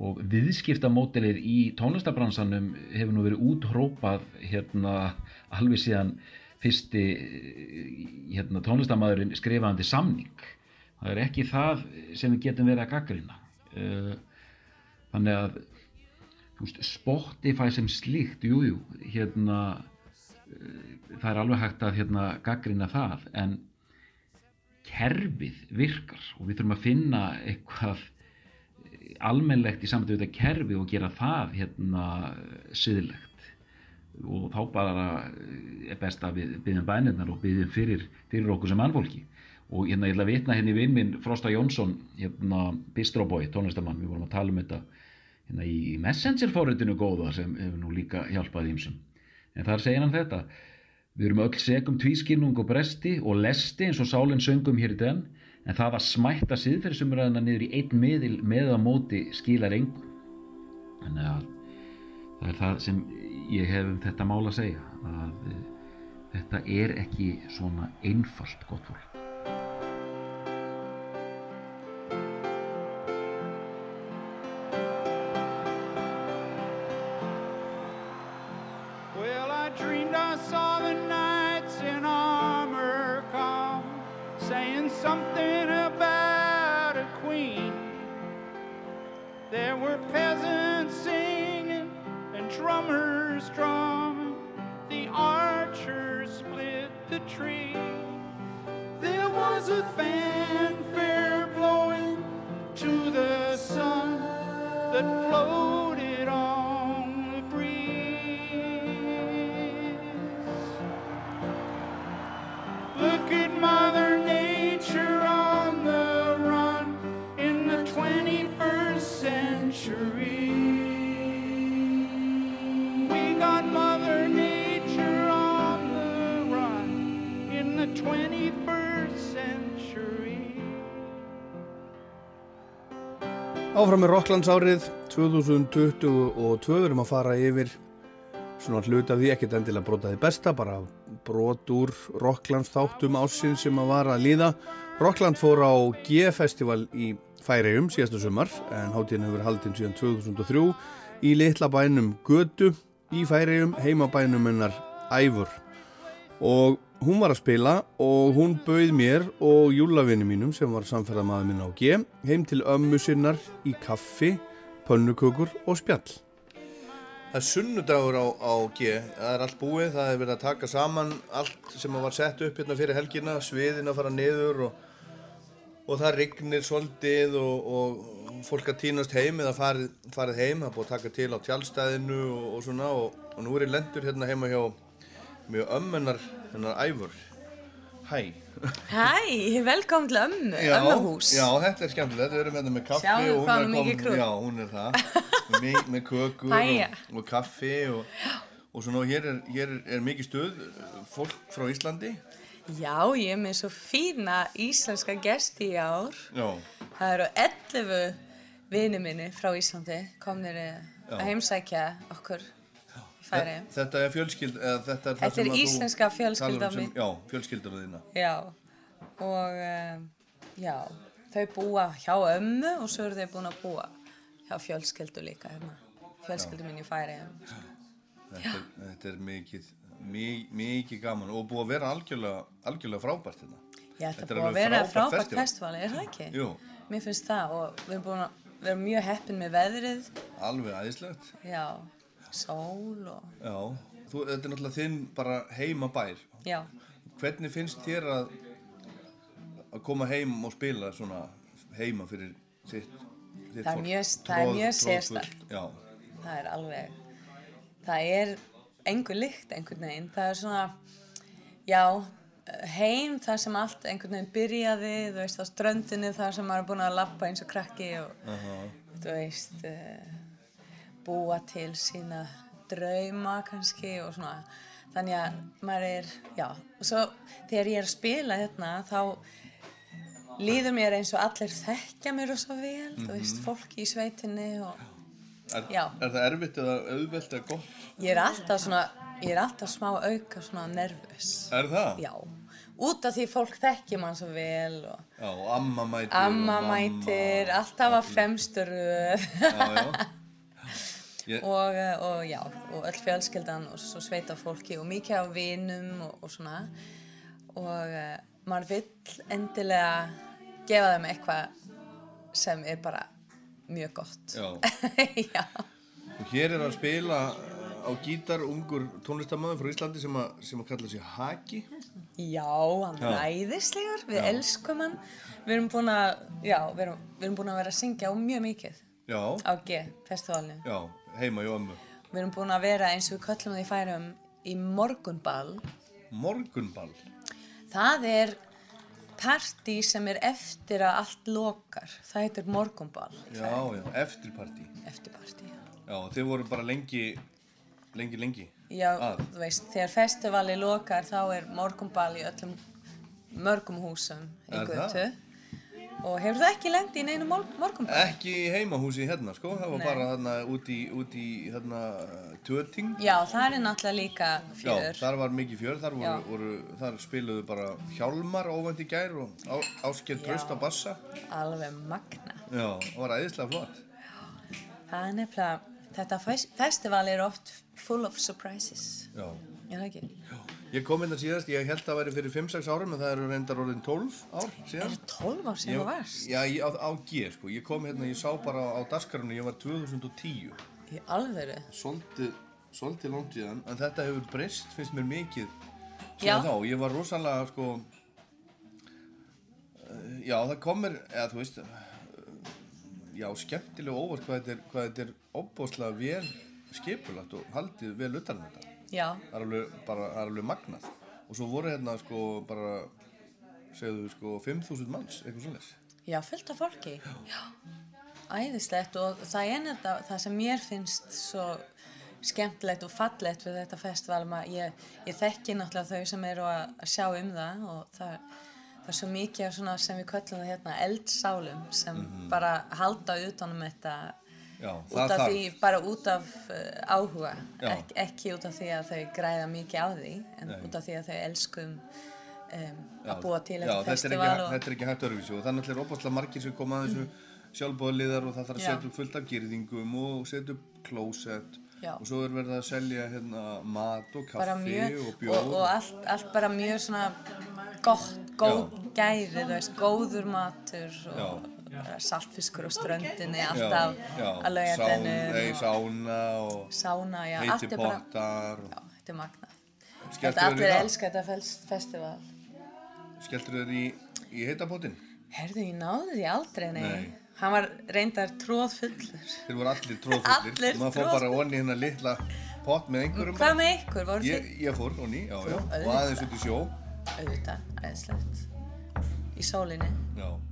og viðskiptamódelið í tónlistabransanum hefur nú verið úthrópað hérna alveg síðan fyrsti hérna, tónlistamæðurinn skrifandi samning. Það er ekki það sem við getum verið að gaggrina þannig að veist, Spotify sem slíkt jújú, jú, hérna það er alveg hægt að hérna gaggrina það en kerfið virkar og við þurfum að finna eitthvað almennlegt í samtöðu þetta kerfi og gera það hérna siðlegt og þá bara er best að við byggjum bænirnar og byggjum fyrir, fyrir okkur sem mannfólki. Og hérna ég ætla að vitna hérna í vinn minn Frosta Jónsson hérna Bistróbói, tónlistamann, við vorum að tala um þetta hérna í Messenger fórutinu góða sem hefur nú líka hjálpað ímsum en þar segir hann þetta við erum öll segum tvískinnung og bresti og lesti eins og sálinn söngum hér í den en það að smætta siðferðsumræðina niður í einn miðil með að móti skilar engum þannig að það er það sem ég hef um þetta mál að segja að uh, þetta er ekki svona einfalt gott fólk Áfram með Rocklands árið 2022 við erum að fara yfir svona hluti af því ekkert endilega brotaði besta bara brot úr Rocklands þáttum ásinn sem að var að líða. Rockland fór á G-festival í Færiðum síðastu sumar en hátíðin hefur haldinn síðan 2003 í litla bænum Götu í Færiðum heimabænum hennar Æfur og hún var að spila og hún bauð mér og júlavinni mínum sem var samferðamaður minn á G heim til ömmu sinnar í kaffi, pönnukökur og spjall. Það er sunnudagur á, á G, það er allt búið, það er verið að taka saman allt sem var sett upp hérna fyrir helgina, sviðin að fara niður og, og það rignir svolítið og, og fólk að týnast heim eða farið, farið heim, það er búið að taka til á tjálstæðinu og, og svona og, nú er ég lendur hérna heima hjá mjög ömmennar hennar æfur. Hæ. Hæ, velkom til ömmu, ömmuhús. Já, þetta er skemmtilegt, við erum hérna með kaffi Sjáðu og hún er hún er mikið krútt. Já, hún er það, með, með kökur og, og kaffi og, og svona hér er, hér er, mikið stuð, fólk frá Íslandi. Já, ég er með svo fína íslenska gesti í ár. Já, Það eru 11 vini minni frá Íslandi komnir Já. að heimsækja okkur í Færeyjum. Þetta er fjölskyld, eða þetta er það Þetta sem er að þú íslenska talar um fjölskyldan sem- mín. Já, fjölskylduna þína. Já, og um, já, þau búa hjá ömmu og svo eru þau búin að búa hjá fjölskyldu líka hérna. Fjölskyldu mín í Færeyjum. Þetta er, þetta er mikið, mikið, mikið gaman og búið að vera algjörlega, algjörlega frábært hérna. Já, þetta Þetta er er búið að vera frábært frábært festival. festivali, er það ekki? Jú. Mér finnst það og við erum að vera mjög heppin með veðrið, Alveg æðislegt. já, sól og, Já, þú, þetta er náttúrulega þinn bara heima bær. já, Hvernig finnst þér að, að koma heim og spila svona heima fyrir sitt, sitt Það er fólk? mjög- það er mjög sérstakt. Já, það er alveg, það er engur lykt einhvern veginn, það er svona, já, heim þar sem allt einhvern veginn byrjaði, þú veist, á ströndinni þar sem maður er búin að lappa eins og krakki og, Aha. þú veist, uh, búa til sína drauma kannski og svona, þannig að maður er, já, og svo þegar ég er að spila hérna, þá líður mér eins og allir þekkja mér rosa vel, þú veist, Mhm. fólk í sveitinni og, er, er það erfitt eða auðvelt eða gott? Ég er alltaf svona, ég er alltaf smá auka svona nervus. Er það? Já, út af því fólk þekkir mann svo vel og Já, og amma mætir. amma og mamma. mætir, alltaf að fremstu röð Já, já. [LAUGHS] Ég, og, eh, og já, og öll fjölskyldan og svo sveita fólki og mikið af vinum og, og svona og uh, maður vill endilega gefa þeim eitthvað sem er bara mjög gott. já. [LAUGHS] já. Og hér er að spila á gítar ungur tónlistamöður frá Íslandi sem að, sem að kalla sig Haki. Já, hann er æðislegur, við Já. elskum hann. Við erum búin að, já, við erum, við erum búin að vera að syngja á mjög mikið Já, á G-festivalinu. Heima hjá ömmu. Við erum búin að vera eins og við köllum það í færum í morgunball. Morgunball. Það er partí sem er eftir að allt lokar. Það heitir morgunball. Já, já, eftirparti. Eftirparti, já. Já, þið voru bara lengi, lengi, lengi. Já, Að. þú veist, þegar festivali lokar þá er morgunball í öllum mörgum húsum í? Götu. Og hefur það ekki lengt í neinu mor morgunball? Ekki í heimahúsi hérna, sko. Það var Nei. bara þarna út í, út í hérna, töting. Já, það er náttúrulega líka Já, fjör. þar var mikið fjör, þar, voru, Já. voru, þar spiluðu bara Hjálmar óvænt í gær og á, Ásker Já. Traust á bassa. Alveg magna. Já, það var æðislega flott. Það er nefnilega, þetta fes festival er oft full of surprises. Já. Já, það ekki? Ég kom hérna síðast, ég held að það væri fyrir 5-6 árum en það eru reyndar orðin 12 ár síðan. Er 12 ár Ég- þú varst? Já, ég, á, á G, sko. Ég kom hérna, ég sá bara á daskarunni, ég var 2010. Í alvöru? Svolítið, svolítið langt síðan, en þetta hefur breyst, finnst mér mikið Já. síðan þá. Ég var rosalega, sko, eh, já, það kom mér, eða þú veist, já, skemmtilega óvart hvað þetta er, er óbáslega vel skipulagt og haldið vel utan um þetta. Já. Það er alveg, bara, það er alveg magnað. Og svo voru hérna, sko, bara, segðu, sko, 5.000 manns, eitthvað svoleiðis. Já, fullt af fólki. Já. Æðislegt og það er nefnilega það sem mér finnst svo skemmtilegt og fallegt við þetta festival. Ma- Ég, ég þekki náttúrulega þau sem eru að, að sjá um það og það, það er svo mikið sem við köllum það hérna eldsálum sem Mhm. bara halda utan um þetta Já, út af því, bara út af uh, áhuga. Ek, ekki út af því að þau græða mikið á því, en Nei. út af því að þau elskum um, Já, að búa til þetta festival og þetta er ekki hægt öðruvísi. Og það er opaslega margir sem koma að þessu sjálfbóðaliðar og það þarf að setja upp fullt af girðingum og setja upp klósett og svo er verið að selja hérna mat og kaffi og bjór og, og allt, allt bara mjög svona gott, góð gæri, góður matur og saltfiskur á ströndinni, alltaf að nei, sána og sána, já, heiti er pottar og... já, þetta er magnað. Skelltu Þetta allir það? elska þetta festival. Skelltur þér í, í heitapottin? Herðu, ég náði því aldrei, nei. Nei. Hann var reyndar tróðfullur. Þeir voru allir tróðfullir Allir maður fór bara onni hérna litla pott með einhverjum Hvað með ykkur, voru ég, þið? ég fór onni, já, já, og aðeins út í sjó Auðvitað, æðislegt. Í sólinni. já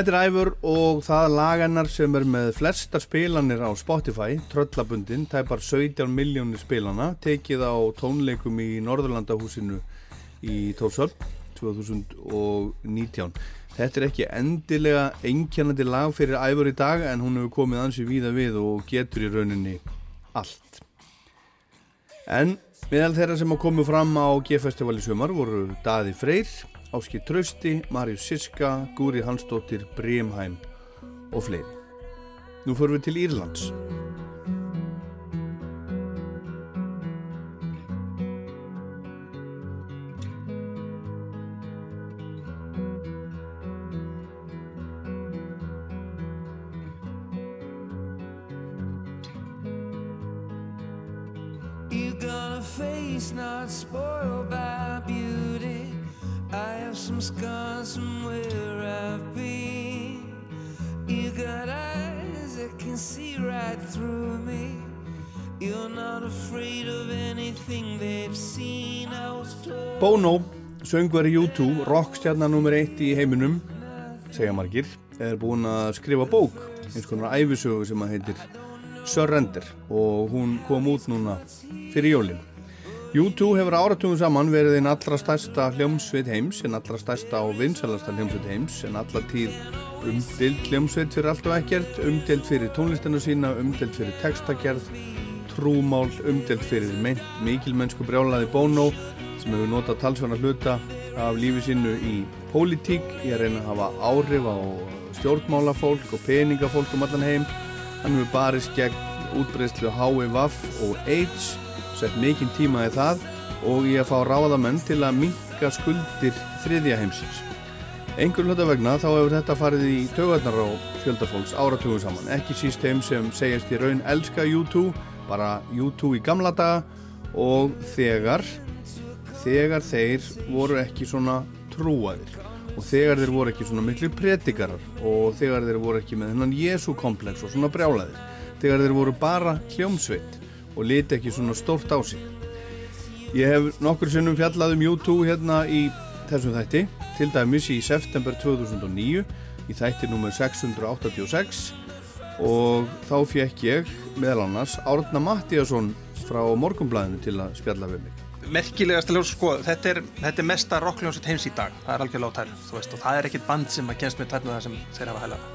Þetta er æfur og það lagannar sem er með flestar spilanir á Spotify, tröllabundin, tæpar 17 miljónir spilana, tekið á tónleikum í Norðurlandahúsinu í Tórsvöld 2019. Þetta er ekki endilega einkennandi lag fyrir æfur í dag en hún hefur komið ansi víða við og getur í rauninni allt. En meðal þeirra sem hafa komið fram á G-festival í sumar voru Daði Freyr, Áskir Trausti, Marius Siska, Gúri Hansdóttir, Brímheim og fleiri. Nú förum við til Írlands. You got a face not spoiled by beauty. I have some scars from where I've been. You got eyes that can see right through me. You're not afraid of anything they've seen. I was told. Bono, söngveri U2, rockstjarnar nummer eitt í heiminum, segja margir, er búinn að skrifa bók, eins konar æfisögu sem að heitir Surrender og hún kom út núna fyrir jólinn. U2 hefur áratugum saman verið einn allra stærsta hljómsveit heims, en allra stærsta og vinsalasta hljómsveit heims, en alla tíð umdild hljómsveit fyrir allt og ekkert, umdild fyrir tónlistina sína, umdild fyrir textagerð, trúmál, umdild fyrir mikilmennsku brjálaði Bono sem hefur notað talsvana hluta af lífi sínu í pólitík, í að reyna að hafa áhrif á stjórnmálafólk og peningafólk um allan heim. Hann hefur barist gegn útbreyslu HIV og AIDS, sett mikinn tíma í það og í að fá ráðamenn til að minka skuldir þriðja heimsins. Engur hluta vegna þá hefur þetta farið í taugarnar á fjöldafólks áratugum saman, ekki síst þeim sem segjast í raun elska U2, bara U2 í gamla daga og þegar, þegar þeir voru ekki svona trúaðir. Og þegar þeir voru ekki svona miklu predikarar og þegar þeir voru ekki með hennan Jésu komplex og svona brjálaðir, þegar þeir voru bara hljómsveit og liti ekki svona stórt á sig. Ég hef nokkur sinnum fjallað um U2 hérna í þessum þætti, til dæmis í september 2009 í þætti nummer 686 og þá fekk ég meðal annars Árna Mattíasson frá Morgunblæðinu til að spjalla við mig. merkilegast ljós, sko, þetta er, þetta er mesta rockljónsett heims í dag, það er þú veist, og það er ekkit band sem að kennst með tæru það sem þeir hafa hælaða.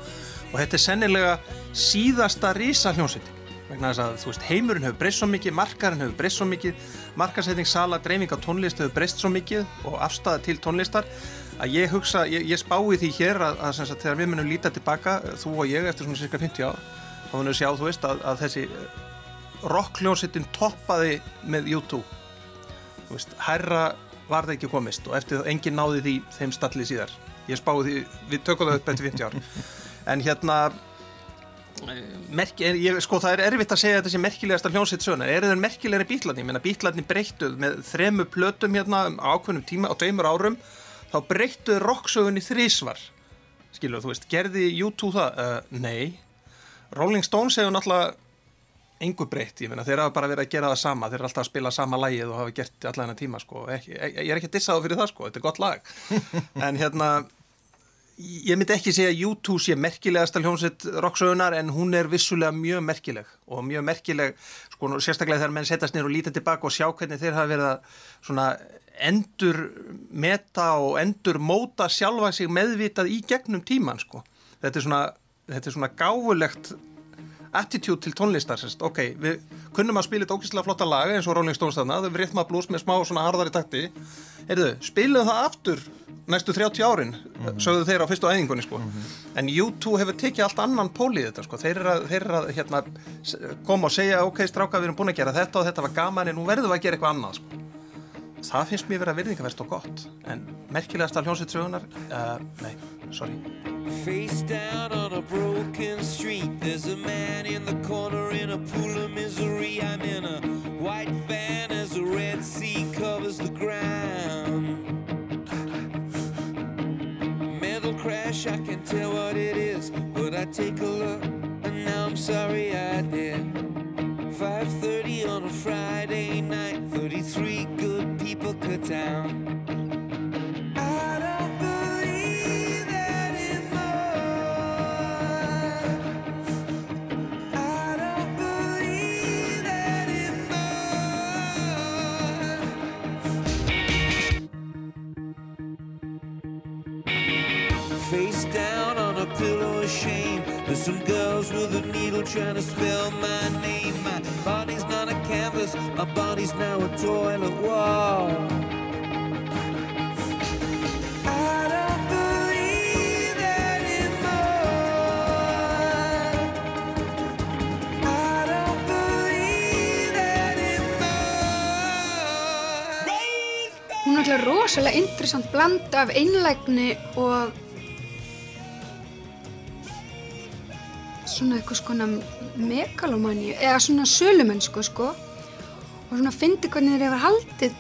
Og þetta er sennilega síðasta rísa hljónsetting, vegna þess að, þú veist, heimurinn hefur breyst svo mikið, markarinn hefur breyst svo mikið, markasetting, sala, dreifing á tónlist hefur breyst svo mikið og afstæða til tónlistar, að ég hugsa, ég, ég spái því hér að, að, að þegar við munum líta tilbaka, þú og ég, eftir svona cirka 50 ár, þá munum við sjá, þú veist, að, að þessi rockljónsettin toppaði með YouTube. Þú veist, herra var það ekki komist og eftir það enginn náði því þeim stalli síðar. Ég spáði því, við tökum það upp eftir 50 ár. En hérna eh, merki, er, ég, sko það er erfitt að segja þetta sem merkilegasta hljómsveit söguna eru þeir merkilegri bítlarni, ég meina bítlarni breyttuð með þremu plötum hérna á ákveðnum tíma á tveimur árum, þá breyttuð rocksögunni þrísvar skilur þú veist, gerði U2 það? Uh, nei. Rolling Stones hefur náttúrulega engu breytt, ég meina þeir hafa bara verið að gera það sama. Þeir eru alltaf að spila sama lægið og hafa gert allan þennan tíma sko, ekki, ég er ekki að dissa það fyrir það sko, þetta er gott lag. [LAUGHS] En hérna ég myndi ekki segja að U2 sé merkilegasta hljómsveit rocksögunar en hún er vissulega mjög merkileg og mjög merkileg sko, sérstaklega þegar menn setjast nýr og líta tilbaka og sjá hvernig þeir hafa verið að svona endur meta og endur móta sjálfa sig meðvitað í gegnum tíman sko, þetta er svona þetta er svona gáfulegt attitude til tónlistar, sérst, ok, við kunnum að spila þetta ógíslega flotta laga eins og Rolling Stones þarna, við rithma blues með smá svona harðari takti, heyrðu, spilum það aftur næstu 30 árin, mm -hmm. sögðu þeir á fyrstu æðingunni, sko, en U2 hefur tekið allt annan pól í þetta, sko, þeir eru að, þeir eru að hérna, koma og segja, ok, stráka, við erum búin að gera þetta og þetta var gaman, en nú verðum við að gera eitthvað annað, sko. Það finnst mér vera virðingaverst og gott, en merkilegast af hljómsveit sögunar, uh, nei, sorry. Face down on a broken street. There's a man in the corner in a pool of misery. I'm in a white van as the Red Sea covers the ground. Metal crash, I can tell what it is, but I take a look and now I'm sorry I did. 5:30 on a Friday night, 33 good people cut down. Pillow of shame. There's some girls with a needle trying to spell my name. My body's not a canvas, my body's now a toilet wall. Hún er alltaf rosalega interessant blanda af einlægni og svona eitthvað skona megalomaníu eða svona sölumennsku sko og svona fyndi hvernig þeir hefur haldið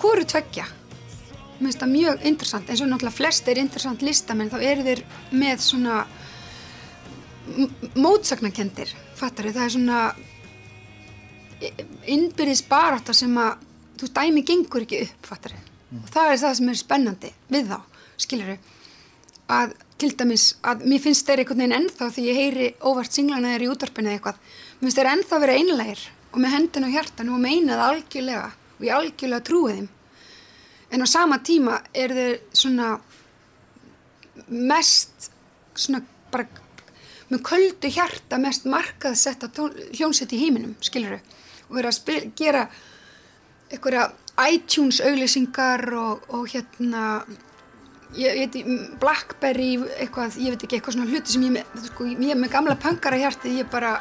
hvoru tveggja. Mér finnst það mjög interessant eins og náttúrulega flest er interessant listamenn þá eru þeir með svona mótsagnakendir fattar það er svona innbyrðis barátta sem að þú dæmi gengur ekki upp fattar og það er það sem er spennandi við þá, skilur að til dæmis að mér finnst þeir einhvern veginn ennþá því ég heyri óvart singlana þeir í útvarpinu eða eitthvað mér finnst þeir ennþá vera einlegir og með hendin á hjartan og meina það algjörlega og ég algjörlega trúi þeim. En á sama tíma er þeir svona mest svona bara með köldu hjarta mest markað setta hljónsett í heiminum skilur og vera að spil, gera einhverja iTunes auglýsingar og, og hérna ég veit, Blackberry eitthvað, ég veit ekki, eitthvað svona hluti sem ég með, sko, ég með gamla pöngara hjartið ég bara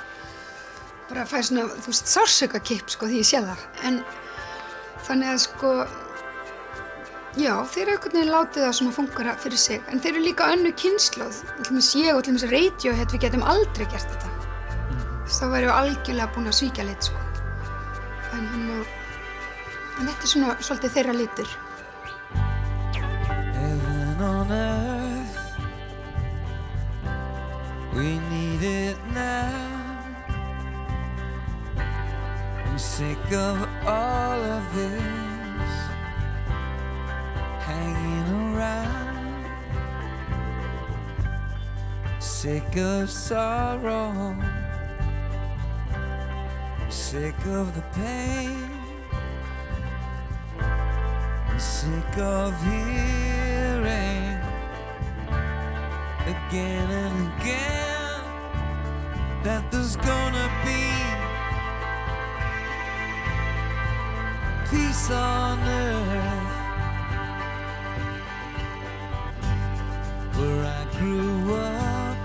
bara fæ svona, þú veist, sársöka kipp sko því ég sé það, en þannig að sko já, þeir eru einhvern veginn látið það svona fungara fyrir sig, en þeir eru líka önnu kynnslóð, til dæmis ég og til dæmis Radiohead, við getum aldrei gert þetta. Þá væri við algjörlega búin að svíkja lit sko. En hérna en þetta er svona svolítið þeirra litur Heaven on earth, we need it now. I'm sick of all of this hanging around. Sick of sorrow, sick of the pain. sick of hearing again and again that there's gonna be peace on earth where I grew up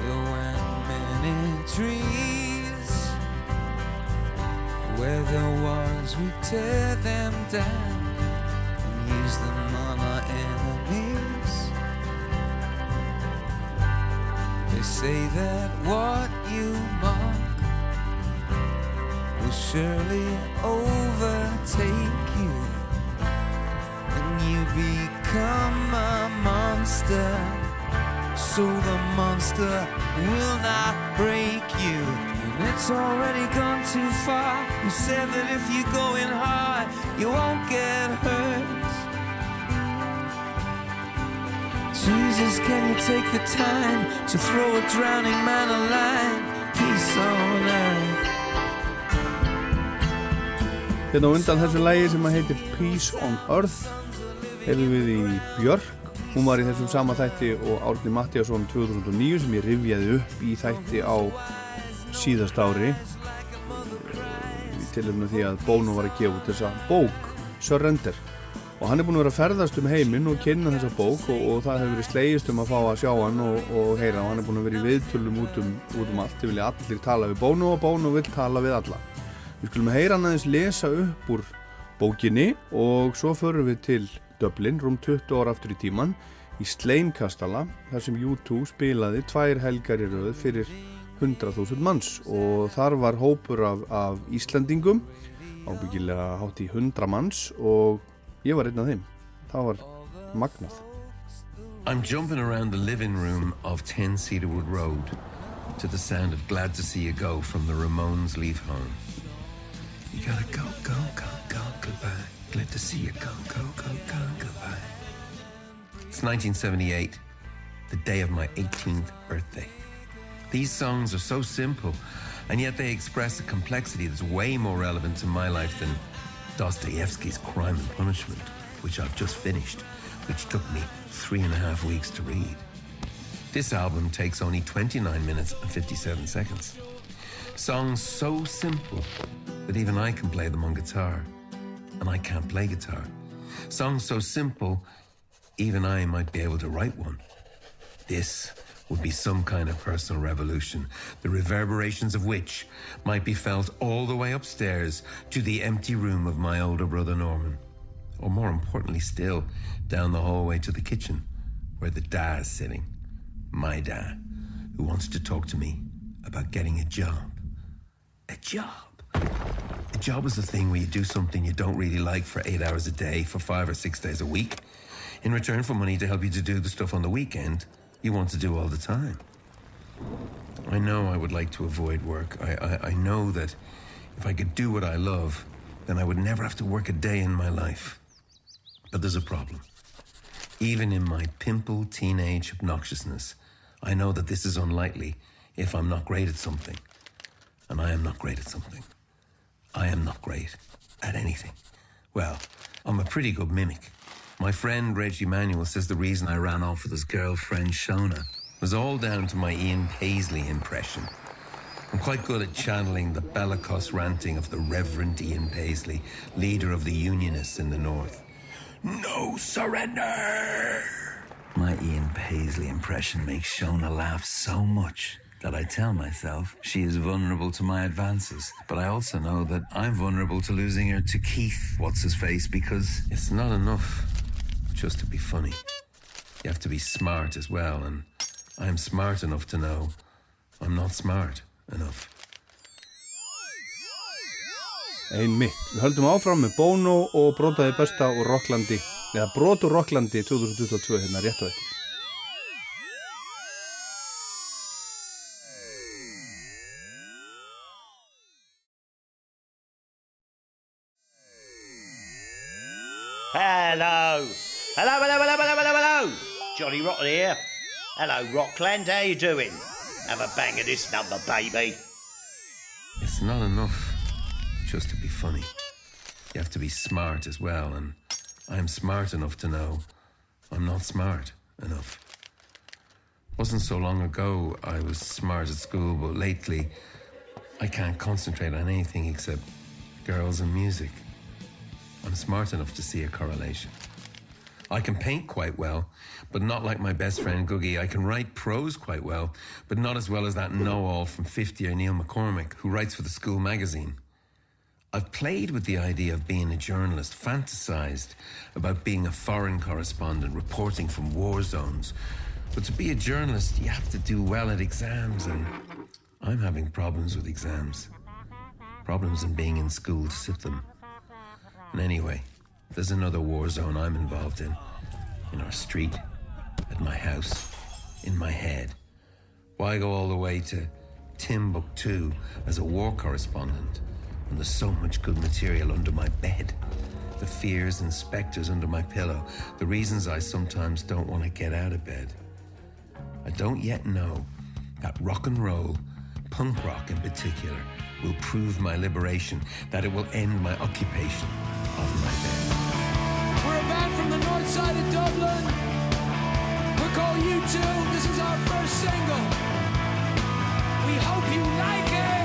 there weren't many trees where there was we tear them down and use them on our enemies. Say that what you mock will surely overtake you, and you become a monster. So the monster will not break you. And it's already gone too far. You said that if you're going hard, you won't get hurt. Jesus, can you take the time to throw a drowning man a line? Peace on earth. Hérna á undan þessu lægi sem að heitir Peace on Earth hefum við í Björk hún var í þessum sama þætti og Árni Mattiasson 2009 sem ég rifjaði upp í þætti á síðast ári í tilhörna því að Bono var að gefa út þessa bók Surrender og hann er búin að vera að ferðast um heiminn og kynna þessa bók og, og það hefur verið slegist um að fá að sjá hann og, og heyra og hann er búin að vera í viðtölum út um, út um allt, þið vilja allir tala við Bono og Bono vil tala við alla. Við skulum heyra hann aðeins lesa upp úr bókinni og svo förum við til Dublin, rúm 20 ára aftur í tíman í Sleinkastala þar sem U2 spilaði tvær helgar í rauð fyrir 100.000 manns. Og þar var hópur af, af Íslandingum ábyggilega hátt í 100 manns og ég var einn af þeim það var magnað I'm jumping around the living room of 10 Cedarwood Road to the sound of Glad to See You Go from the Ramones Leave Home. You gotta go, go, go, go, goodbye. Glad to see you go, go, go, go, goodbye. It's 1978, the day of my 18th birthday. These songs are so simple, and yet they express a complexity that's way more relevant to my life than Dostoevsky's Crime and Punishment, which I've just finished, which took me three and a half weeks to read. This album takes only 29 minutes and 57 seconds. Songs so simple that even I can play them on guitar, and I can't play guitar. Songs so simple, even I might be able to write one. This would be some kind of personal revolution, the reverberations of which might be felt all the way upstairs to the empty room of my older brother Norman. Or more importantly still, down the hallway to the kitchen, where the da is sitting. My dad, who wants to talk to me about getting a job. A job? A job is the thing where you do something you don't really like for eight hours a day for five or six days a week. In return for money to help you to do the stuff on the weekend you want to do all the time. I know I would like to avoid work. I, I, I know that if I could do what I love, then I would never have to work a day in my life. But there's a problem. Even in my pimple teenage obnoxiousness, I know that this is unlikely if I'm not great at something. And I am not great at something. I am not great at anything. Well, I'm a pretty good mimic. My friend Reggie Manuel says the reason I ran off with his girlfriend Shona was all down to my Ian Paisley impression. I'm quite good at channeling the bellicose ranting of the Reverend Ian Paisley, leader of the Unionists in the North. No surrender! My Ian Paisley impression makes Shona laugh so much that I tell myself she is vulnerable to my advances. But I also know that I'm vulnerable to losing her to Keith, what's his face, because It's not enough just to be funny. You have to be smart as well, and I am smart enough to know I'm not smart enough. Einmitt. Við höldum áfram með Bono og brotaði besta úr Rocklandi, eða brot úr Rocklandi 2022 hérna rétt á eftir. Johnny Rotten here. Hello, Rockland. How you doing? Have a bang of this number, baby. It's not enough just to be funny. You have to be smart as well, and I am smart enough to know I'm not smart enough. Wasn't so long ago I was smart at school, but lately I can't concentrate on anything except girls and music. I'm smart enough to see a correlation. I can paint quite well, but not like my best friend Googie. I can write prose quite well, but not as well as that know-all from 50 or Neil McCormick, who writes for the school magazine. I've played with the idea of being a journalist, fantasized about being a foreign correspondent, reporting from war zones. But to be a journalist, you have to do well at exams, and I'm having problems with exams. Problems in being in school to sit them. And anyway, there's another war zone I'm involved in. In our street, at my house, in my head. Why go all the way to Timbuktu as a war correspondent when there's so much good material under my bed? The fears and specters under my pillow, the reasons I sometimes don't want to get out of bed. I don't yet know that rock and roll, punk rock in particular, will prove my liberation, that it will end my occupation of my bed. We're a band from the north side of Dublin. We're called U2. This is our first single. We hope you like it.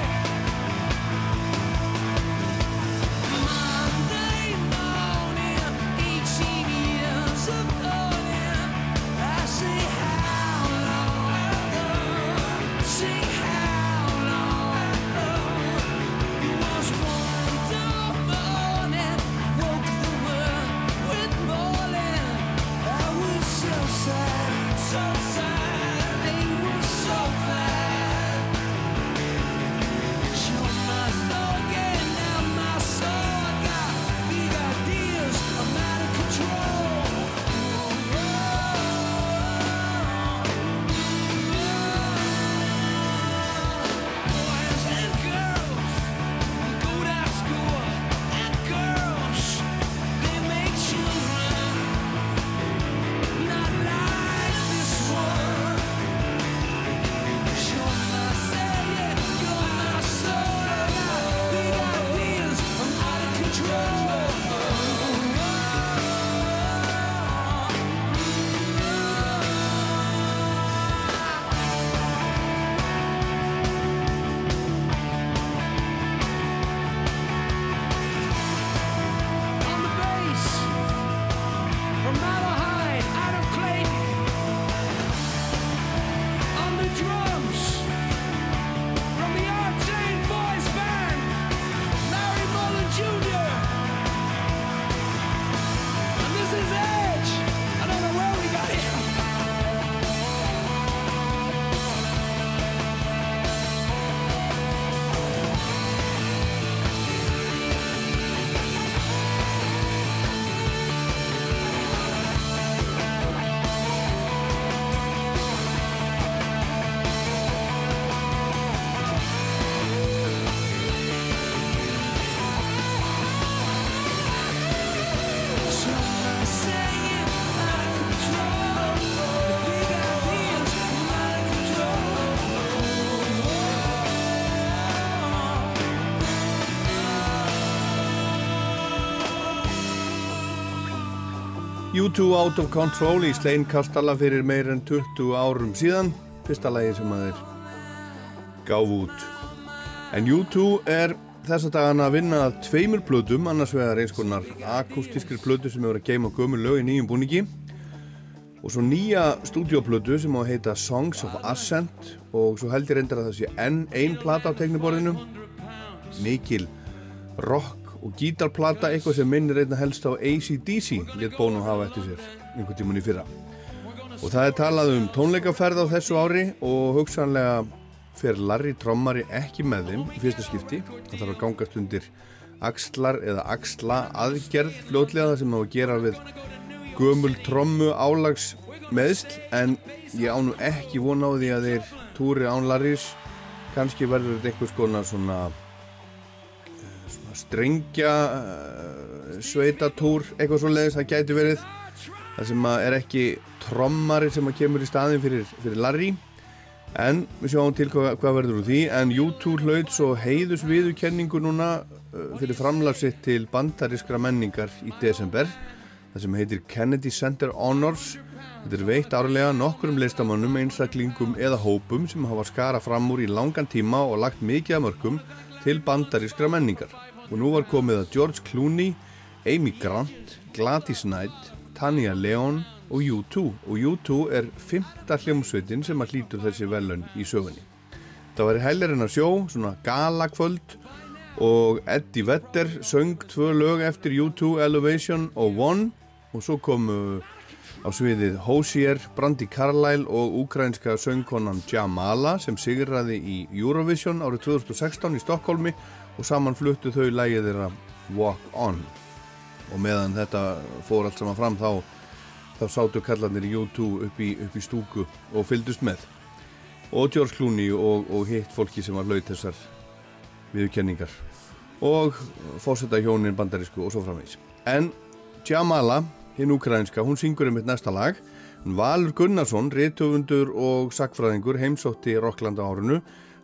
U2 Out of Control í Slein Kastala fyrir meir en 20 árum síðan. Fyrsta lagi sem að þeir gáfu út. En U2 er þess að dagana að vinna að tveimur plötum annars vegar eins konar akustískri plötu sem hefur að geima gömur lög í nýjum búningi. Og svo nýja stúdioplötu sem á að heita Songs of Ascent. Og svo held ég reyndar að það sé enn einn plata á tekniborðinu mikil rock og gítarplata eitthvað sem minnir einna helst á ACDC létt bónum hafa eftir sér einhvern tímun í fyrra. Og það er talað um tónleikaferð á þessu ári og hugsanlega fer Larry trommari ekki með þeim í fyrsta skipti. Það þarf að gangast undir axlar eða axla aðgerð fljótlega það sem á að gera við gömul trommu álags meðsl en ég ánum ekki vona á því að þeir túri án Larrys. Kannski verður þetta einhvers konar svona strengja uh, sveitatúr eitthvað svo leiðis, það gæti verið. Það sem er ekki trommari sem kemur í staðin fyrir, fyrir Larry. En við sjáum til hvað, hvað verður úr því. En U2 hlaut svo heiðus viðurkenningu núna uh, fyrir framlagsitt til bandarískra menningar í desember. Það sem heitir Kennedy Center Honors. Þetta er veitt árlega nokkurum listamannum, einstaklingum eða hópum sem hafa skara fram úr í langan tíma og lagt mikið að mörgum til bandarískra menningar og nú var komið að George Clooney, Amy Grant, Gladys Knight, Tanya Leon og U2 og U2 er fymta hljómsveitin sem að hlýtur þessi velun í sögunni. Það var heilarinn að sjó, svona galakvöld og Eddie Vedder söng tvö lög eftir U2 Elevation og One. Og svo komu á sviðið Hosier, Brandi Carlyle og ukrainska söngkonan Jamala sem sigraði í Eurovision árið 2016 í Stokkólmi og saman fluttu þau lægið þeirra Walk On. Og meðan þetta fór allt saman fram þá, þá sátu kallanir í U2 upp í, upp í stúku og fyldust með. Og George Clooney og, og hitt fólki sem var laut þessar viðkenningar og fórsetta hjónin bandarísku og svo framvegs en Jamala, hinn ukrainska hún syngur um eitt næsta lag. Valur Gunnarsson, réttöfundur og sakfræðingur heimsótti Rokkland á árunu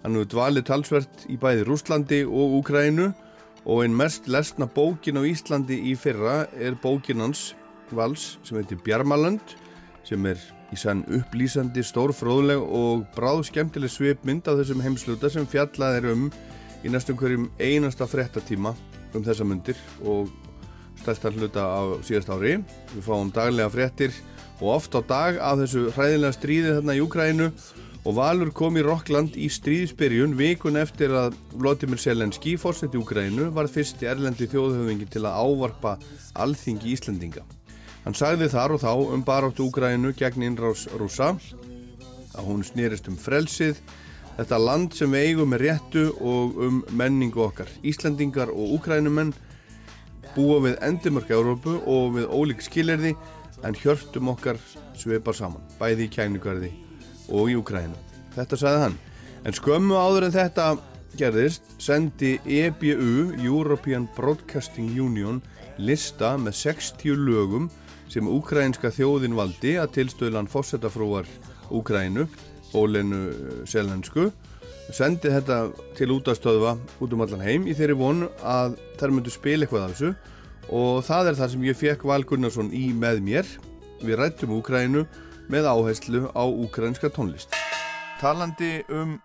Hann hefur dvalið talsvert í bæði Rúslandi og Úkrænu og einn mest lesna bókin á Íslandi í fyrra er bókin hans vals sem heitir Bjarmaland sem er í sann upplýsandi, stórfróðleg og bráð skemmtileg svipmynd af þessum heimsluta sem fjallað er um í næstum hverjum einasta frettatíma um þessa myndir og stærstar hluta á síðast ári. Við fáum daglega frettir og oft á dag af þessu hræðilega stríði þarna í Úkrænu og Valur kom í Rokkland í stríðsbyrjun vikun eftir að Vladimir Selenski, fórseti Úgrænu, var fyrsti erlendi þjóðhauðingi til að ávarpa alþingi Íslandinga. Hann sagði þar og þá um baráttu Úgrænu gegn innrás rúsa að hún snýrist um frelsið, þetta land sem við eigum með réttu og um menningu okkar. Íslandingar og Úgrænumenn búa við endimörk Európu og við ólík skilirði en hjörtum okkar sveipar saman, bæði í kæningarði og í Ukrænu. Þetta sagði hann. En skömmu áður en þetta gerðist sendi EBU, European Broadcasting Union, lista með 60 lögum sem ukrainska þjóðin valdi að tilstöðlan fórsetafrúar Ukrænu, Ólenu Selensku, sendi þetta til útastöðva út um allan heim í þeirri vonu að þær myndu spila eitthvað af þessu og það er það sem ég fekk Val Gunnarsson í með mér. Við rættum Ukrænu með áherslu á ukrainska tónlist. Talandi um,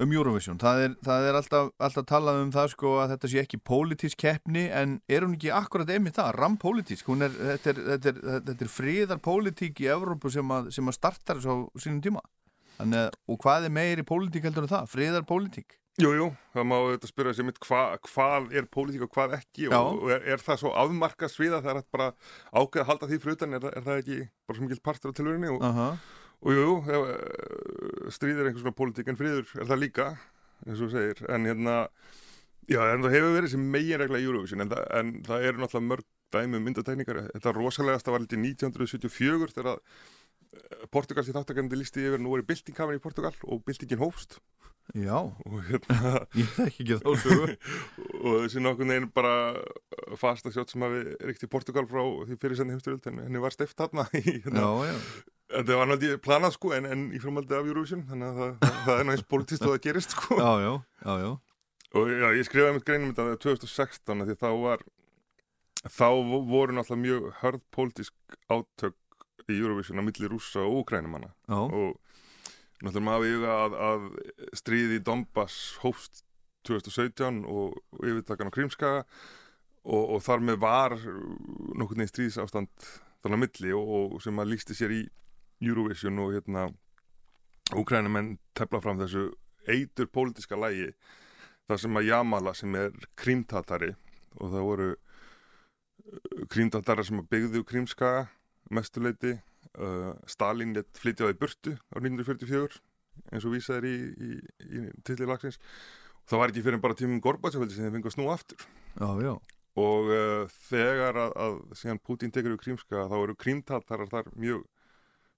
um Eurovision, það er, það er alltaf, alltaf talað um það sko að þetta sé ekki pólitísk keppni en er hún ekki akkurat einmitt það, rampólitísk, þetta, er, er, er fríðarpólitík í Evrópu sem að, sem að starta þessu á sínum tíma. Þannig, og hvað er meiri pólitík heldur en það? Fríðarpólitík? Jú, jú, það má þetta spyrja sér mitt hva, hvað er pólitík og hvað ekki Já. og er, er það svo afmarkað sviða það er bara ákveð að halda því frutan er, er það ekki bara svo mikil partur á tilvörinni og, uh -huh. og jú, jú stríðir einhvers svona pólitík en fríður er það líka, eins og segir en hérna, já, en það hefur verið sem megin regla í Eurovision en það, en það eru náttúrulega mörg dæmi um myndatekníkar þetta rosalegast að var litið 1974 þegar að Portugals í þáttakandi listi yfir nú er bildingkafin í Portugal og bildingin hófst. Já, hérna [LAUGHS] ég þekki ekki þá sögu. [LAUGHS] Og þessi nokkur neginn bara fasta sjótt sem hafi ríkt í Portugal frá því fyrirsenni heimsturöld en henni var [LAUGHS] í, hérna, Já, já. Þetta var náttúrulega planað sko en, en í framhaldi af Eurovision þannig að það, það, er náttúrulega politist og það gerist sko. Já, já, já, já. Og já, ég skrifaði mitt greinum þetta 2016 því þá var þá vo- voru náttúrulega mjög hörð pólitísk átök í Eurovision á milli rússa og úkrænumanna Já. og náttúrulega maður við að, að stríði Donbass hófst 2017 og, yfirtakan á Krímskaga og, og þar með var nokkurn veginn stríðsástand þannig að milli og, og sem að lísti sér í Eurovision og hérna úkrænumenn tefla fram þessu eitur pólitíska lægi þar sem að Jamala sem er krímtatari og það voru krímtatara sem að byggðu krímskaga mestuleiti uh, Stalin let flytja það í burtu á 1944 eins og vísaður í, í, í tillilagsins það var ekki fyrir bara tímum Gorbatsjóldi sem þeir fengu að snúa aftur. Já, já. og uh, þegar að, að síðan Putin tekur við krímska þá eru krímtatarar þar mjög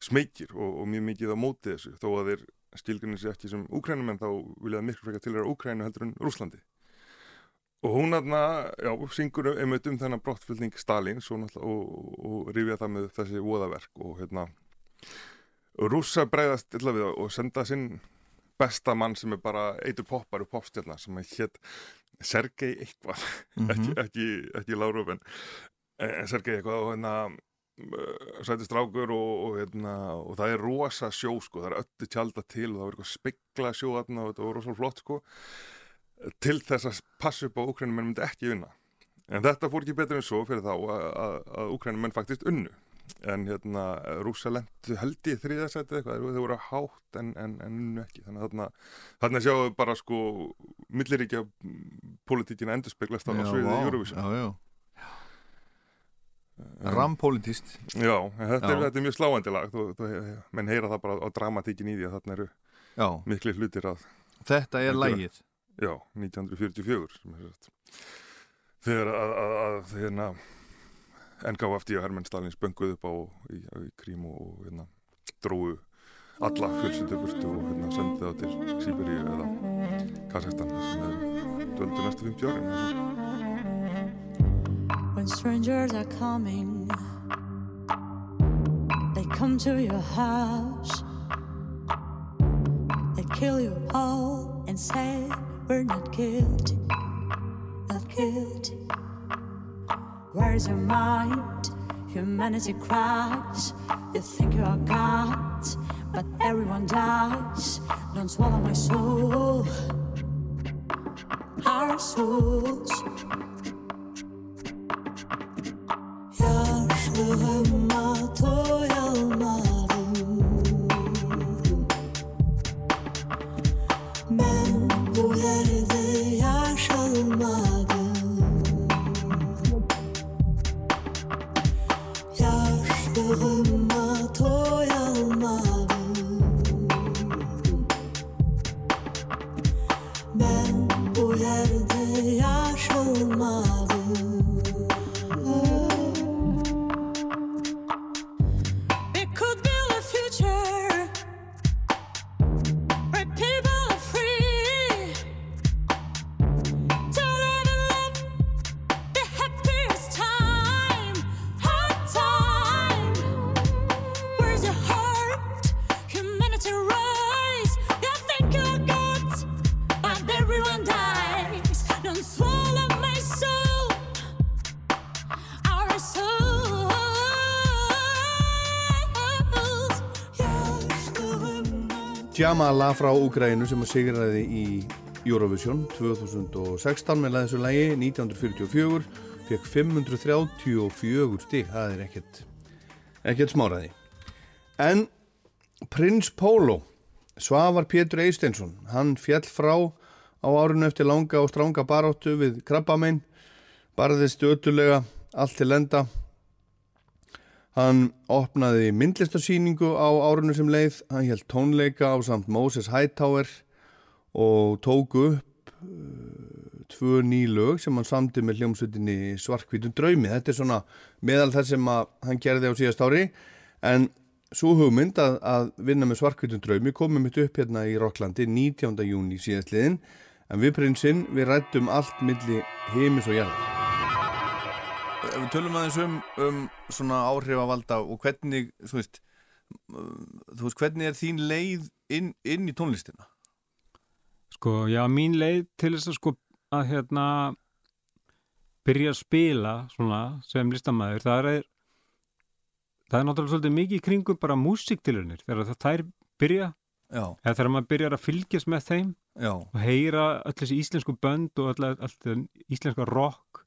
smekir og, og mjög mikið á móti þessu. Þó að þeir skilgrunni sér ekki sem úkrænumenn þá vilja það miklu frekar til þeirra úkrænu heldur en Rúslandi og hún aðna, já, syngur einmitt um þennan brottfylgning Stalins og, og, og rifja það með þessi voðaverk og hérna rússa breyðast illa við og senda sinn besta mann sem er bara eitur poppar og popstjarnar sem er hétt Sergei eitthvað. Mhm. ekki, ekki, ekki Lárup en en Sergei eitthvað og hérna uh, sæti strákur og, og, hérna, og það er rosa sjó sko, það er öllu tjálta til og það var eitthvað spekla sjó og þetta var rosa flott sko til þess að passa upp á Úkrænum menn myndi ekki vinna en þetta fór ekki betur en svo fyrir þá að, Úkrænum menn faktist unnu en hérna rúsa lendu held í þriðasæti eitthvað, þeir voru hátt en, en, en unnu ekki, þannig að þarna þarna sjáum við bara sko milliríkja politíkina endurspeglast á Já, sviðið vá, Eurovision já, já. Rampolítist Já, þetta, Er, Já. þetta er mjög sláandi lag þú, þú, menn heyra það bara á dramatíkin í því að þarna eru Já. mikli hlutir að Þetta er lagið. Já, 1944 sem er sagt þegar að, að, að hérna NKFD og Hermann Stalins bönguð upp á í, í Krím og, hérna dróðu alla fjölsyndu burtu og hérna sendið það til Sýberíu eða Kazakstan sem er döldu næstu 50 árin eða svo. When strangers are coming, they come to your house, they kill you all and say, We're not guilty, not guilty. Where's your mind? Humanity cries. You think you are God, but everyone dies. Don't swallow my soul, our souls. Yaşlığıma doyamadım Jamala frá Úgrænu sem að sigraði í Eurovision 2016 með þessu lægi 1944 fekk 534 stík það er ekkert ekkert smáraði en Prins Pólo Svavar Pétur Eisteinsson hann fjall frá á árinu eftir langa og stránga baróttu við krabbamein barðist ötulega allt til enda Hann opnaði myndlistarsýningu á árunum sem leið, hann held tónleika á samt Moses Hightower og tók upp uh, tvö ný lög sem hann samdi með hljómsveitinni Svarkvítum draumi. Þetta er svona meðal þess sem hann gerði á síðast ári en svo hugmynd að, að vinna með Svarkvítum draumi komum mitt upp hérna í Rocklandi 19. júni síðastliðin en við prinsinn við rættum allt milli heimis og jarðar. Ef við tölum aðeins um, um svona áhrifavalda og hvernig, þú veist, þú veist, hvernig er þín leið inn, inn í tónlistina? Sko, já, mín leið til þess að sko að hérna byrja að spila svona sem listamæður það er það er náttúrulega svolítið mikið í kringum bara músiktilunir þegar það þær byrja Já. eða þegar maður byrjar að fylgjast með þeim Já. og heyra öll þessi íslensku bönd og öll þessi íslenska rock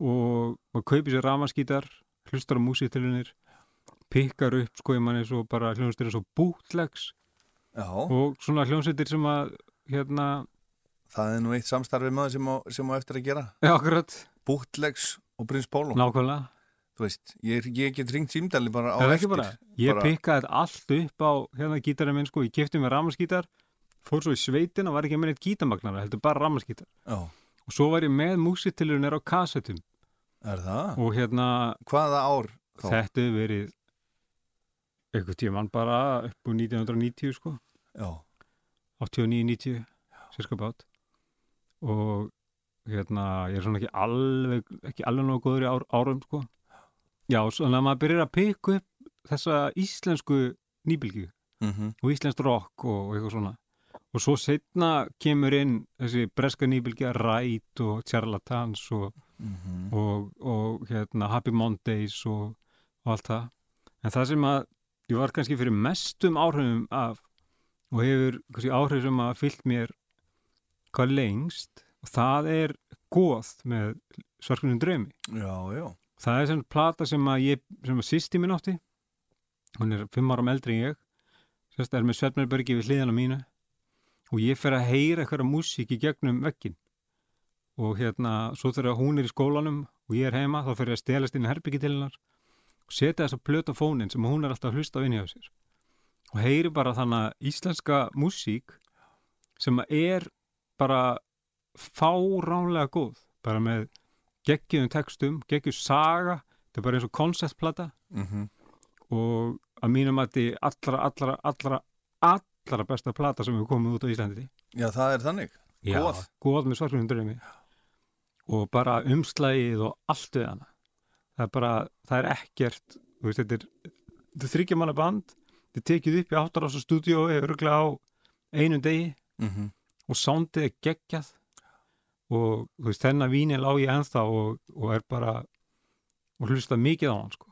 og maður kaupir sér ramaskítar hlustar á músiktilunir pikkar upp sko ég manni svo bara og bootlegs Já. og svona hljónsveitir sem að hérna Það er nú eitt samstarfið maður sem á, sem á eftir að gera. Akkurat. Bootlegs og Prins Pólo Nákvæmlega. Veist, ég, ég get ringt símdali bara á eftir. bara, ég pikkaði þetta allt upp á hérna gítarinn minn sko, ég kefti mér ramaskítar fór svo í sveitina, var ekki með neitt gítarmagnara heldur bara ramaskítar og svo var ég með músitilunir á kassetum Er það? og hérna Hvaða ár þá? Þetta hefur verið einhvern tíman bara upp úr 1990 sko Já. 89-90 sérska bát og hérna ég er svona ekki alveg ekki alveg nógu góður í ár, árum sko já, svona að maður byrjar að pikka upp þessa íslensku nýbylgi Mhm. og íslenskt rock og, og eitthvað svona og svo setna kemur inn þessi breska nýbylgja Ræt og Charlatans og, Mhm. og, og hérna Happy Mondays og, og allt það. En það sem að ég var kannski fyrir mestum áhrifum af og hefur kannski áhrif sem að fyllt mér hvað lengst og það er góð með svarkunum já það er sem plata sem að ég sem að sýsti minn átti. Hún er fimm áram eldri en ég. Sérst er með Svefnarbergi við hliðana mínu og ég fer að heyra eitthvað músík í gegnum vekkin og hérna svo þegar hún er í skólanum og ég er heima þá ég að stelast inn í herbyggi til hennar og setja þess að plöta fónin sem hún er alltaf að hlusta á inni á sér. Og heyri bara þannig að íslenska músík sem er bara fáránlega góð bara með geggjum textum, geggjum saga þetta er bara eins og konceptplata Mhm. og að mínum að þetta er allra, allra, allra, allra besta plata sem hefur komið út á Íslandi. Já, það er þannig. Góð. góð með svarkunum draumi og bara umslægið og allt við hana. Það er bara, það er ekkert veist, þetta er, er þryggja manna band þetta er tekið upp í áttarás stúdíói öruglega á einum degi. Mhm. og soundið er geggjað. Og þú veist, þennan vínil á ég ennþá og, og er bara og hlusta mikið á hann sko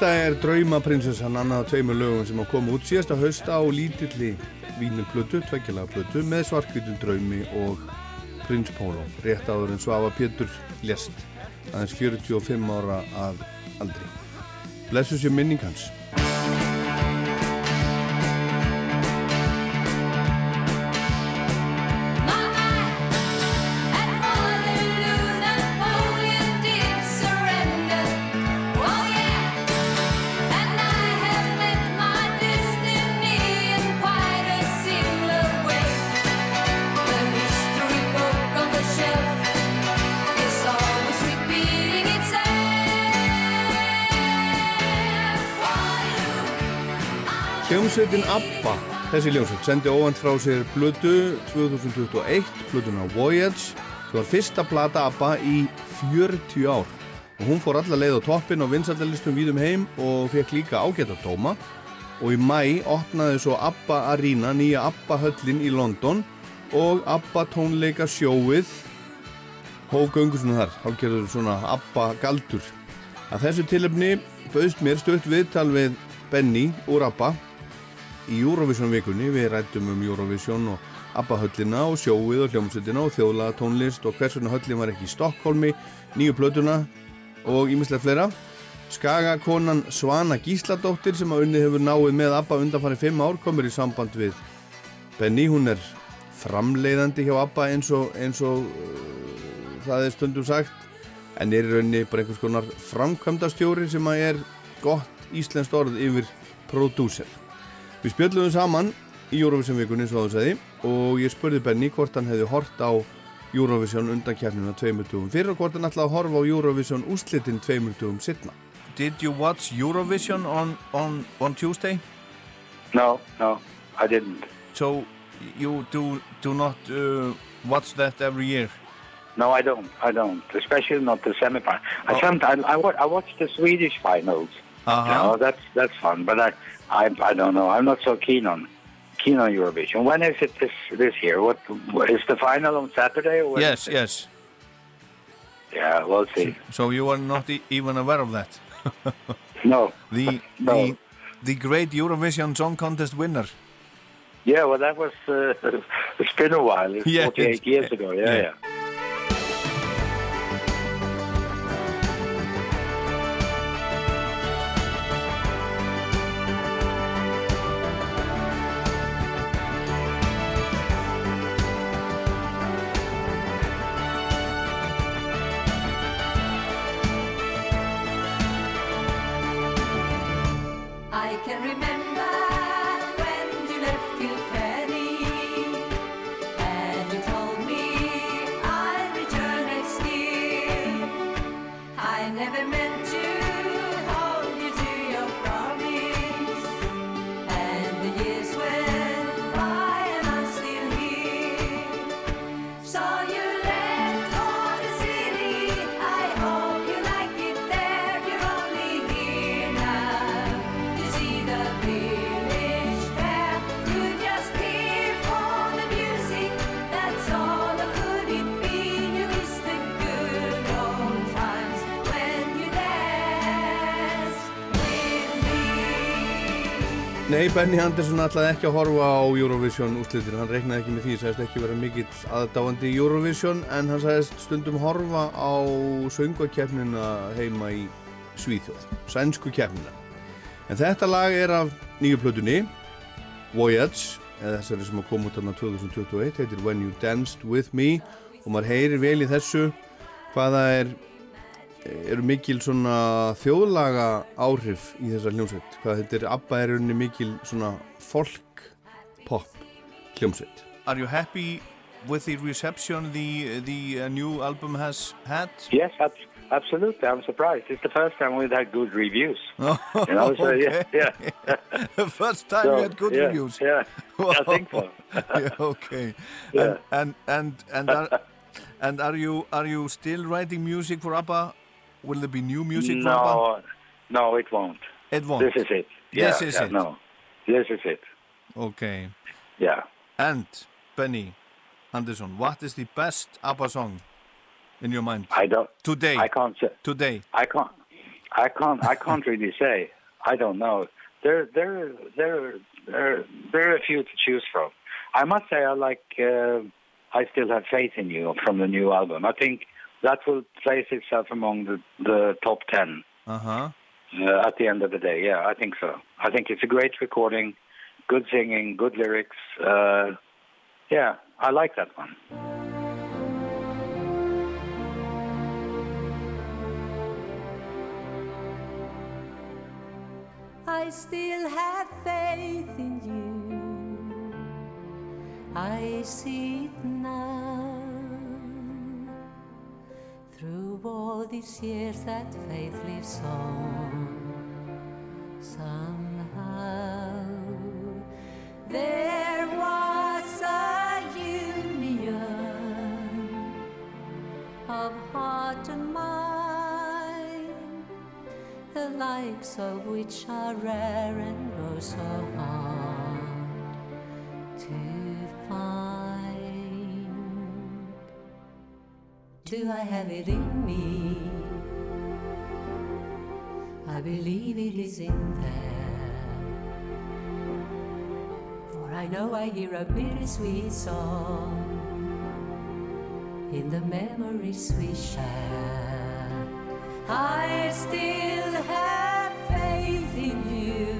Þetta er Draumaprinsessan annað af tveimur lögum sem að koma út síðasta hausta á lítilli vínilplötu, tveggjalega plötu með svarkvítum draumi og Prins Pólo, rétt áður en Svava Pétur lest aðeins 45 ára að aldri. Blessu sér minning hans. Hljómsveitin ABBA, þessi hljómsveit, sendi óvænt frá sér blödu 2021, blöduna Voyage, sem var fyrsta plata ABBA í 40 ár. Og hún fór alla leið á toppin og vinsaldalistum víðum heim og fekk líka ágæta dóma. Og í mæ opnaði svo ABBA Arena, nýja ABBA höllin í London og ABBA tónleika sjóið hóf göngusinu þar, hálfgerður svona ABBA galdur. Að þessu tilöfni bauðst mér stutt viðtal við Benny úr ABBA í Eurovision vikunni. Við rættum um Eurovision og ABBA höllina og sjóið og hljómsveitina og þjóðlaga tónlist og hversuna höllin var ekki í Stokkólmi, nýju plötuna og ímislega fleira. Skagakonan Svana Gísladóttir sem að unni hefur náið með ABBA undanfari 5 ár komur í samband við Benny. Hún er framleiðandi hjá ABBA eins og, eins og uh, það er stundum sagt en er í rauninni bara einhvers konar framkvæmdastjóri sem að er gott íslenskt orð yfir prodúser. Við spjöldum saman í Eurovision vikunni svo að þú segði og ég spurði Benny hvort hann hefði hort á Eurovision undan kjærnuna tveimur dugum fyrir og hvort hann ætlaði að horfa á Eurovision úslitin tveimur dugum setna. Did you watch Eurovision on, on, on Tuesday? No, no, I didn't. So you do, do not uh, watch that every year? No, I don't. I don't. Especially not the semifinal. Oh. I sometimes I, I watch the Swedish finals. Uh-huh. You know, that's that's fun. But I, I I don't know. I'm not so keen on keen on Eurovision. When is it this this year? What, what is the final on Saturday? Or Yes, yes. Yeah, we'll see. So you are not e- even aware of that? [LAUGHS] No. The, [LAUGHS] No. the, the great Eurovision Song Contest winner. Yeah, well, that was uh, [LAUGHS] it's been a while. It's Yeah, 48 it's- years ago. Yeah, yeah. yeah. Benny Andersson ætlaði ekki að horfa á Eurovision úrslitin, hann reiknaði ekki með því, sagðist ekki vera mikill aðdáandi Eurovision en hann sagðist stundum horfa á söngvakeppnina heima í Svíþjóð, sænsku keppnina. En þetta lag er af nýju plötunni, Voyage, eða þessari sem að koma út þarna 2021, heitir When You Danced With Me og maður heyrir vel í þessu hvaða er eru mikil svona þjóðlaga áhrif í þessa hljómsveit hvað þetta er ABBA er unni mikil svona folk pop hljómsveit Are you happy with the reception the, the uh, new album has had? Yes, ab- absolutely. I'm surprised. It's the first time we've had good reviews. [LAUGHS] you know, so yeah, Okay. yeah. [LAUGHS] the first time So, you had good yeah, reviews. Yeah, I [LAUGHS] think so. yeah, okay. Yeah. And and and and are, and are you are you still writing music for ABBA? Will there be new music no, no, it won't. It won't. This is it. Yeah, This is yeah, it. No, this is it. Okay. Yeah. And Benny Anderson, what is the best ABBA song in your mind? I don't. Today. I can't say. Today. I can't. I can't. I can't really say. I don't know. There, there, there, there, there are a few to choose from. I must say, I like. Uh, I still have faith in you from the new album. I think that will place itself among the, the top ten Uh huh. uh, at the end of the day. Yeah, I think so. I think it's a great recording, good singing, good lyrics. Uh, yeah, I like that one. I still have faith in you. I see it now. Through all these years that faith lives on, somehow there was a union of heart and mind, the likes of which are rare and oh so hard to Do I have it in me? I believe it is in there. For I know I hear a bittersweet song in the memories we share. I still have faith in you,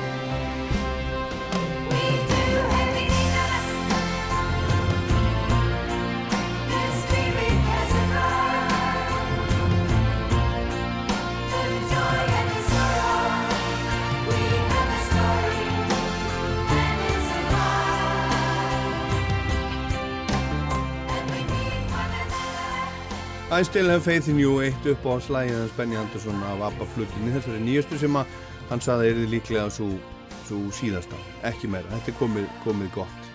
I Still Have Faith in You eitt upp á slægið hans Benny Andersson af ABBA flutinni þessari nýjastu sem að hann saði er líklega svo, svo síðasta ekki meira, þetta er komið, komið gott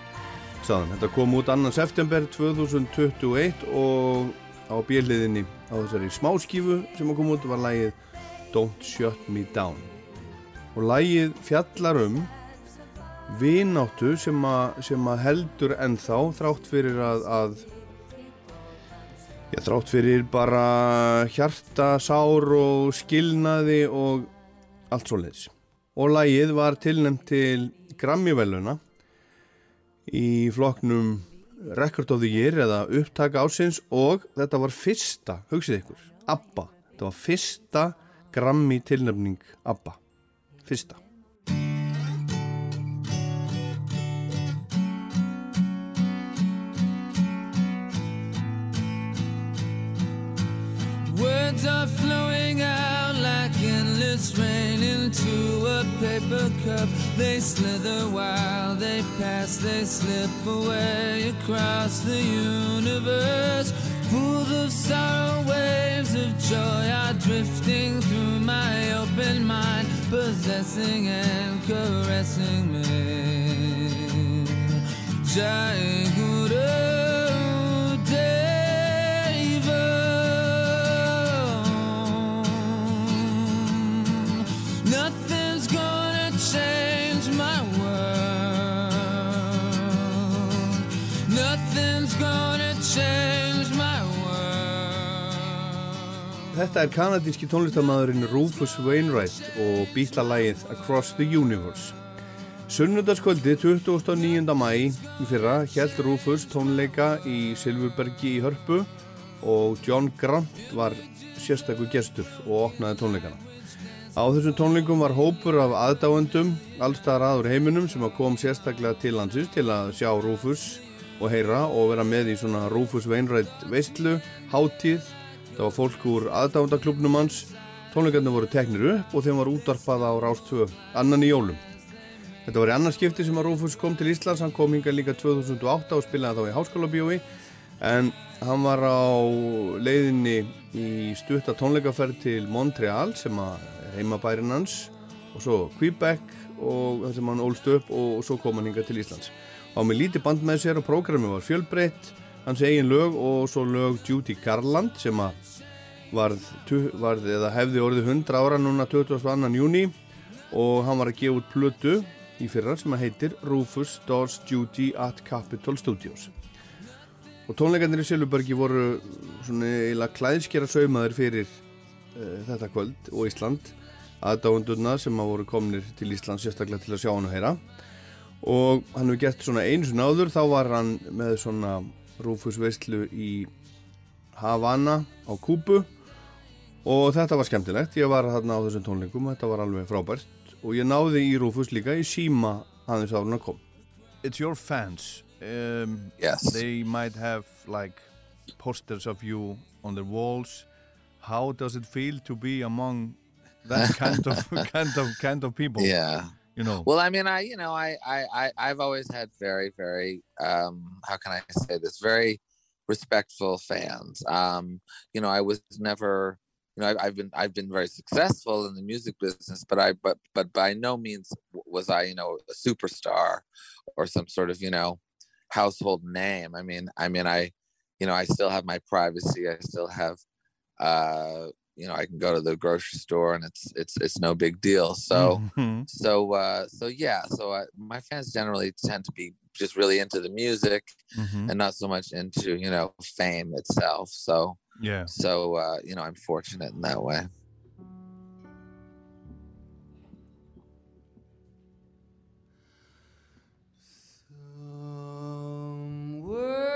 saðan, þetta kom út annan september 2021 og á bjelliðinni á þessari smáskífu sem að kom út var lægið Don't Shut Me Down. Og lægið fjallar um vináttu sem að, sem að heldur ennþá þrátt fyrir að, að Já, þrátt fyrir bara hjarta, sár og skilnaði og allt svo leiðis. Og lægið var tilnæmt til Grammy-veluna í flokknum Record of the Year eða upptaka ásins og þetta var fyrsta, hugsið ykkur, ABBA. Þetta var fyrsta Grammy tilnæmning ABBA. Fyrsta. Words are flowing out like endless rain into a paper cup. They slither while they pass, they slip away across the universe. Pools of sorrow, waves of joy are drifting through my open mind, possessing and caressing me. Jai Guru Þetta er kanadíski tónlistarmadurinn Rufus Wainwright og bítlalægið Across the Universe. Sunnudagskvöldi 29. mæ í fyrra held Rufus tónleika í Silfurbergi í Hörpu og John Grant var sérstakur gestur og opnaði tónleikana. Á þessum tónleikum var hópur af aðdáendum allstaðar aður heiminum sem kom sérstaklega til landsins til að sjá Rufus og heyra og vera með í svona Rufus Wainwright veistlu, hátíð Það var fólk úr aðdáðandaklubnum hans, tónleikarnir voru teknir upp og þeim var útvarpað á Rástvö annan í jólum. Þetta var í annar skipti sem að Rúfus kom til Íslands, hann kom hinga líka 2008 og spilaði þá í Háskóla bíói en hann var á leiðinni í stutta tónleikaferð til Montreal sem að heimabærin hans og svo Quebec og það sem hann ólst upp og, og svo kom hann hinga til Íslands. Á með lítið band með sér og prógrami var fjölbreytt hans eigin lög og svo lög Judy Garland sem að varð, varð eða hefði orðið 100 ára núna 22. júni og hann var að gefa út plötu í fyrra sem að heitir Rufus Does Judy at Capitol Studios. Og tónleikarnir í Silvbergi voru svona eiginlega klæðskera saumaður fyrir uh, þetta kvöld og Ísland. Aðdáundurna sem að voru komnir til Ísland sérstaklega til að sjá hann og heyra. Og hann hefur gert svona einu svona áður þá var hann með svona Rufus veistlu í Havana á Kúbu og þetta var skemmtilegt ég var þarna á þessum tónleikum þetta var alveg frábært og ég náði í Rufus líka í síma aðeins áður hann kom It's your fans um, Yes. They might have like posters of you on their walls How does it feel to be among that kind of [LAUGHS] kind of kind of people? Yeah. You know. Well, I mean, I you know, I I I I've always had very very um how can I say this very respectful fans. Um, you know, I was never you know, I've, I've been I've been very successful in the music business, but I but but by no means was I you know a superstar or some sort of you know household name. I mean, I mean, I you know, I still have my privacy. I still have uh you know i can go to the grocery store and it's it's it's no big deal so Mhm. so uh so yeah so I, my fans generally tend to be just really into the music Mhm. and not so much into you know fame itself so Yeah. so uh you know i'm fortunate in that way over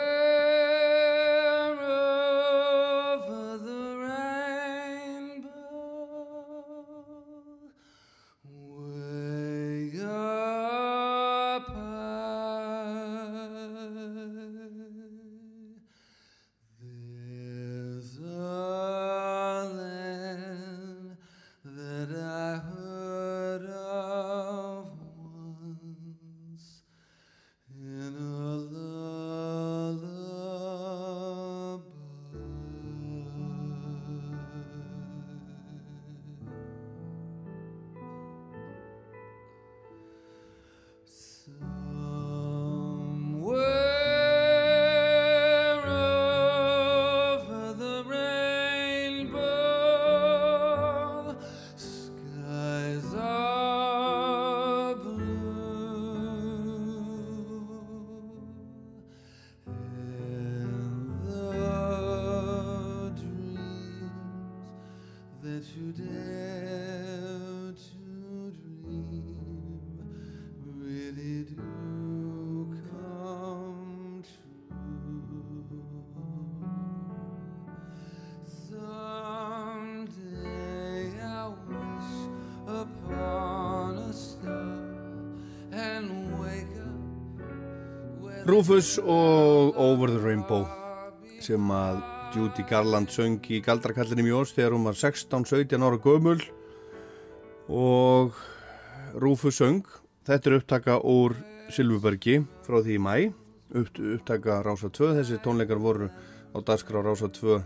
Rufus og Over the Rainbow sem að Judy Garland söng í Galdrakallinum í Ós þegar hún var 16-17 ára gömul. Og Rufus söng. Þetta er upptaka úr Silvubergi frá því í mæ upp, upptaka Rása 2 þessi tónleikar voru á dagskrá Rása 2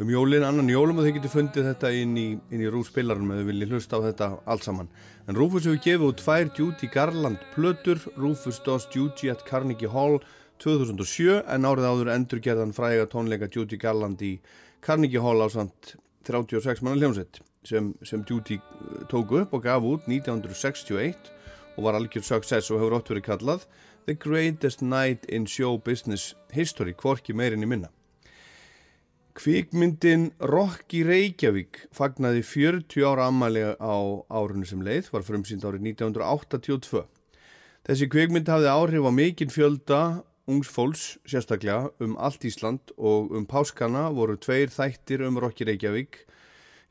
um jólin, annan jólum og þau getur fundið þetta inn í, í rúspilarum ef þau viljið hlusta á þetta allt saman en Rufus hefur gefið út tvær Judy Garland plötur, Rufus Does Judy at Carnegie Hall 2007 en árið áður endurgerðan fræga tónleika Judy Garland í Carnegie Hall á samt 36 manna hljómsett sem, sem Judy eh, tók upp og gaf út 1961 og var algjör success og hefur ótt verið kallað The Greatest Night in Show Business History, hvorki meirinn í minna. Kvikmyndin Rocky Reykjavík fagnaði 40 ára ammæli á árunni sem leið, var frumsýnd árið 1982. Þessi kvikmynd hafði áhrif á mikinn fjölda ungs fólks, sérstaklega um allt Ísland og um páskana voru tveir þættir um Rocky Reykjavík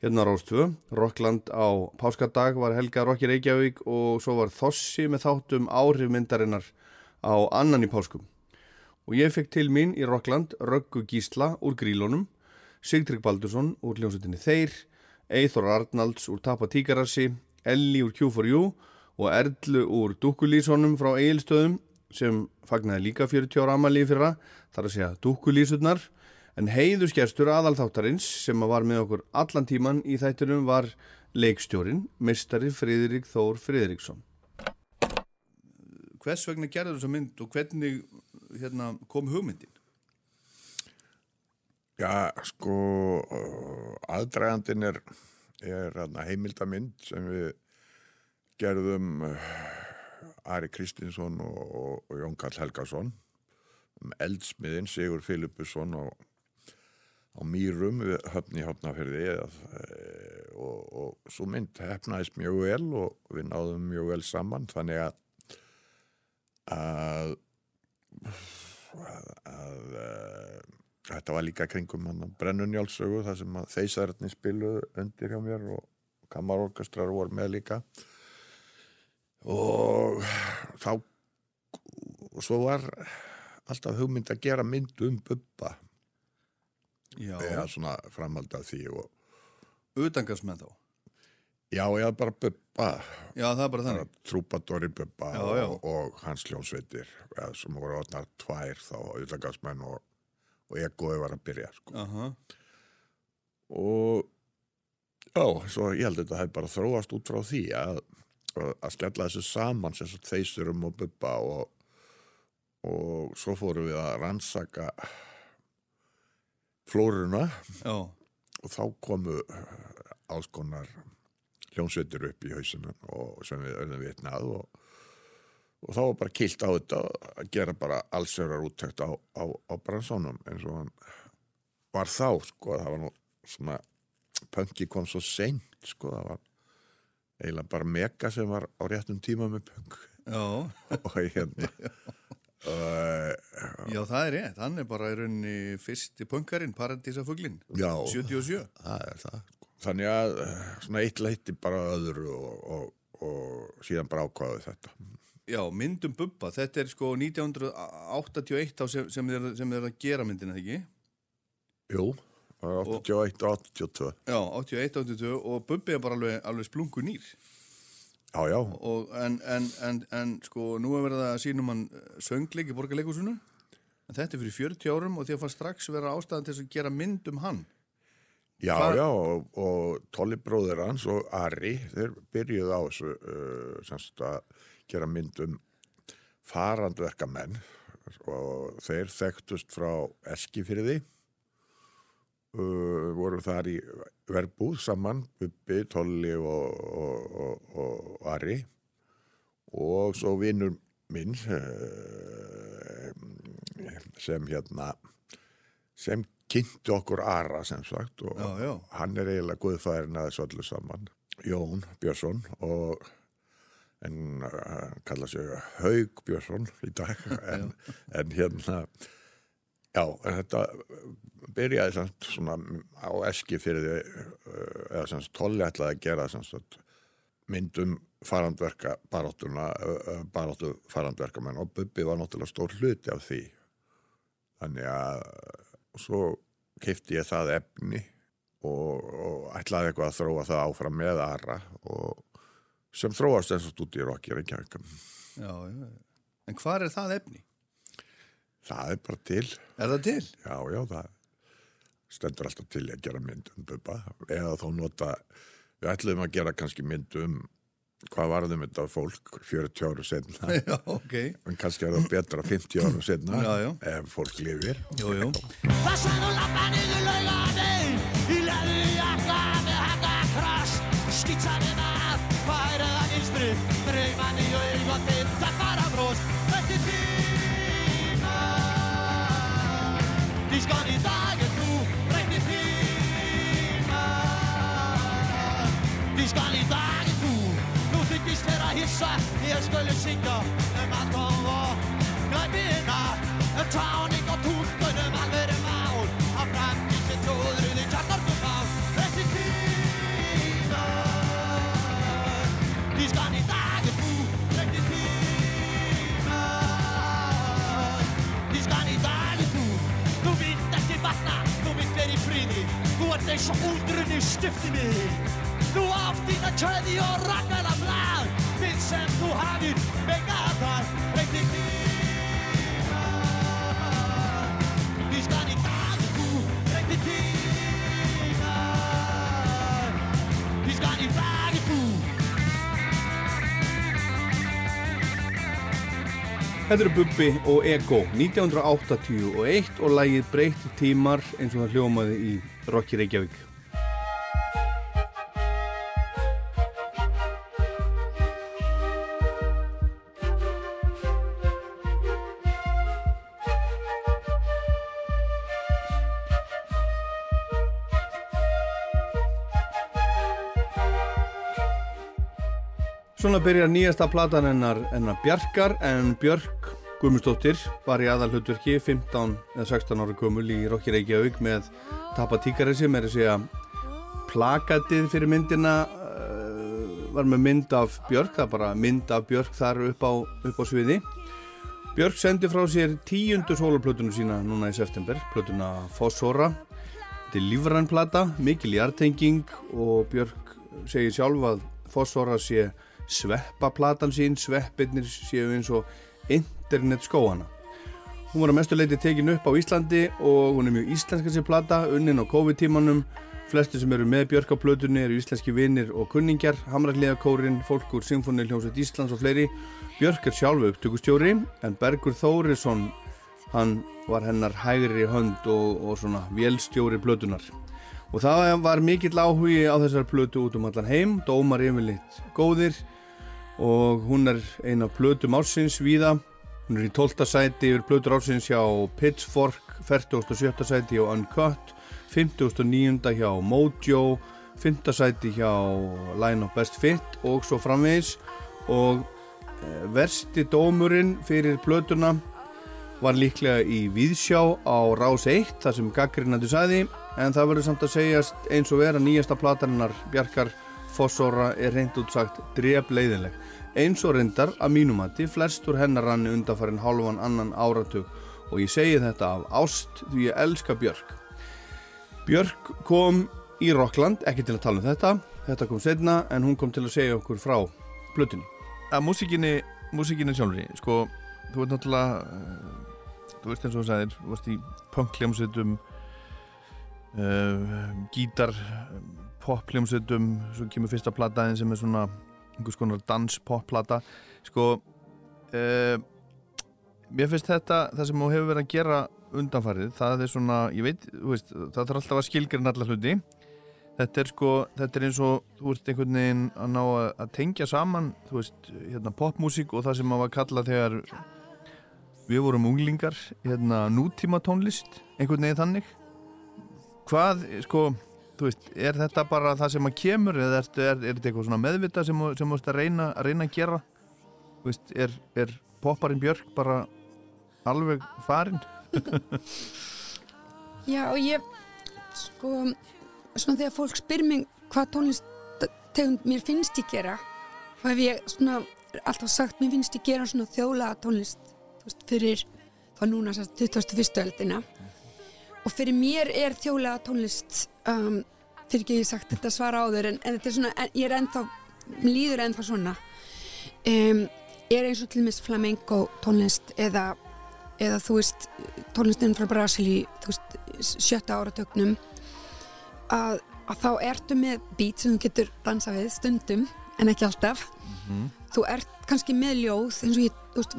hérna á Rástvö. Rockland á páskadag var helga Rocky Reykjavík og svo var Þossi með þáttum áhrif myndarinnar á annan í páskum. Og ég fekk til mín í Rockland Röggu Gísla úr Grílónum, Sigtrygg Baldursson úr hljómsveitinni Þeir, Eithor Arnalds úr Tapa Tíkarassi, Elli úr Q4U og Erlu úr Dúkulísonum frá Egilstöðum sem fagnaði líka 40 ára amalíð fyrra, þar að segja Dúkulísurnar, en heiðusgerstur aðalþáttarins sem var með okkur allan tíman í þættinum var leikstjórin, mistari Friðrik Þór Friðriksson. Hvers vegna gerður þessa mynd og hvernig hérna, kom hugmyndin? Já, sko, aðdragandin er, er heimildamind sem við gerðum uh, Ari Kristinsson og, og, og Jón Karl Helgason um eldsmiðin Sigur Filipusson á, á Mýrum við höfni höfnaferði og, og svo mynd hefnaðist mjög vel og við náðum mjög vel saman þannig að að, að uh, þetta var líka kringum hann brennunjálsögu þar sem að þeisararnir spiluðu undir hjá mér og kamarorkestrar voru með líka og þá og svo var alltaf hugmynd að gera mynd um Bubba Já. eða svona framhald af því og Utangarsmenn þá? Já, ég hafði bara Bubba Já, það er bara þannig Trúpadóri Bubba Já, já. Og, og hans hljónsveitir eða sem voru orðnar tvær þá utlangarsmenn og, og egoði var að byrja sko. Aha. og já, svo ég held að þetta hefði bara þróast út frá því að, að skella þessu saman sem þeysurum og Bubba og, og svo fórum við að rannsaka flóruna Já. og þá komu alls konar hljónsveitir upp í hausinu og sem við öllum vitnað og, og þá var bara kilt á þetta að gera bara allsjörar úttækt á, á, á bransónum eins og hann var þá sko, það var nú svona punki kom svo seint sko, það var eiginlega bara mega sem var á réttum tíma með punk [LAUGHS] og hérna uh, [LAUGHS] Já, það er rétt, hann er bara í rauninni fyrsti punkarinn, Paradísafuglin Já, 77 það er það sko. Þannig að eh, svona eitt leiti bara öðru og, og, og síðan bara ákvaðu þetta Já, myndum Bubba, þetta er sko 1981 þá sem, sem, þeir, þeir að gera myndina, ekki? Jú, það var 81 og 82 Já, 81, 82 og Bubbi er bara alveg, alveg splungu nýr. Já, já. Og, en, en, en, en sko nú er verið að sínum hann söngleik í borgarleikusinu en þetta er fyrir 40 árum og því að fannst strax vera ástæðan til að gera mynd um hann. Já, Hvað- já, og, og Tolli bróður hans og Ari, þeir byrjuðu á þessu uh, semst að gera mynd um farandverkamenn og þeir þekktust frá Eskifyrði uh, voru þar í verbúð saman, Bubbi, Tolli og, og, og, og Ari. Og svo vinnur minn uh, sem hérna sem kynnti okkur Ara sem sagt og Já, já. hann er eiginlega guðfæðurinn að þessu öllu saman Jón Björnsson. Og en uh, kalla sig Haug Björnsson í dag [LAUGHS] en, en hérna já, þetta byrjaði samt svona á eski fyrir því uh, eða sem sagt tolli ætlaði að gera sagt myndum farandverka baráttuna uh, baráttu farandverkamenn og Bubbi var náttúrulega stór hluti af því. Þannig að svo kefti ég það efni og, og ætlaði eitthvað að þróa það áfram með Ara og sem þróast eins og stúdí Rokki Reykjavík. Já, já, en hvað er það efni? það er bara til. Er það til? Já, já, það stendur alltaf til að gera mynd um Bubba. Eða þá nota við ætluðum að gera kannski mynd um hvað varðum þetta fólk 40 áru setna Já, ok. En kannski er það betra 50 áru setna Já, já. ef fólk lifir. Jú, hissa, ég skulle syngja Um allt og knæpina Um táning og túlkun um alvöru mál Á tróður þig kjartarkum á Þessi tíma Dískan í dag er þú, reynir tíma Dískan í dag er þú vilt ekki vatna, þú vilt vera í fríði Þú ert eins og úldrunni stiftinni Þú átt þína kjöði og rakkala blað Þinn sem þú hafið megaðar Reykti tíma Dískan í dag þú, reykti tíma Dískan í dag þú. Þetta eru Bubbi og Ego 1981 og lægið Breytti tímar eins og það hljómaði í Rokki Reykjavík Svona byrjar nýjasta platan hennar, hennar Bjarkar en Björk Guðmundsdóttir var í aðalhutverki 15 eða 16 ára gömul í Rokki Reykjavík með Tappa Tíkaressi með að segja plakatið fyrir myndina uh, var með mynd af Björk, það er bara mynd af Björk þar upp á, upp á sviði. Björk sendi frá sér tíundu soloplötunum sína núna í september, plötuna Fossora. Þetta er lífrænplata, mikil hjartenging og Björk segir sjálf að Fossora sé sveppaplatan sín, sveppirnir séu eins og internet skóana. Hún var að mestu leiti tekin upp á Íslandi og hún er mjög íslenska sér plata, unnin á COVID-tímanum. Flestu sem eru með Björk á plötunni eru íslenski vinnir og kunningjar, Hamrarliðakórin, fólk úr Sinfonil hljómsveit Íslands og fleiri. Björk er sjálfu upptökustjóri en Bergur Þórisson, hann var hennar hægri hönd og, og svona vélstjóri plötunar. Og það var mikill áhugi á þessar plötu út um allan heim, dómar yfirleitt góðir og hún er eina plötum ársins víða hún er í 12. sæti yfir plötur ársins hjá Pitchfork 47. sæti hjá Uncut 59. hjá Mojo 5. sæti hjá Line of Best Fit og svo framvegis og e, versti dómurinn fyrir plötuna var líklega í Víðsjá á Rás 1 þar sem gaggrinnandi sæði en það verður samt að segjast eins og vera nýjasta platarinnar Bjarkar Fossóra er reynd útsagt drefleiðileg eins og reyndar að mínumati flestur hennar ranni undanfarið hálfan annan áratug og ég segi þetta af ást því ég elska Björk. Björk kom í Rockland, ekki til að tala um þetta, þetta kom setna en hún kom til að segja okkur frá blötunni. Að músikinni, músikinni sjálfri, sko, þú veit náttúrulega, uh, þú veist eins og þú sagðir, þú veist í punkljómsutum, uh, gítar, popljómsutum, svo kemur fyrsta plattaðin sem er svona einhvers konar dans-pop-plata sko uh, mér finnst þetta það sem þú hefur verið að gera undanfarið það er svona, ég veit, veist, það þarf alltaf að skilgjörna alla hluti. Þetta er sko, þetta er eins og þú veist einhvern veginn að ná að, að tengja saman þú veist, hérna popmusík og það sem maður var að kalla þegar við vorum unglingar, hérna nútíma tónlist, einhvern veginn þannig. Hvað, sko þú veist, er þetta bara það sem að kemur eða er, er, er þetta eitthvað svona meðvita sem þú veist að reyna að, reyna að gera þú veist, er, er popparinn Björk bara alveg farinn? [LAUGHS] Já, og ég sko, svona þegar fólk spyr mér hvað tónlistegund mér finnst ég gera þá hef ég svona alltaf sagt mér finnst ég gera svona þjóla tónlist veist, fyrir þá núna 21. öldina og fyrir mér er þjóla tónlist um, fyrir ekki ég sagt þetta svara áður en, en þetta er svona, en, ég er ennþá líður ennþá svona um, er eins og til meins flamenco tónlist eða, eða þú veist tónlistin frá Brasili þú veist, sjötta áratögnum að, að þá ertu með beat sem þú getur dansa við stundum en ekki alltaf Mhm. þú ert kannski með ljóð eins og ég, veist,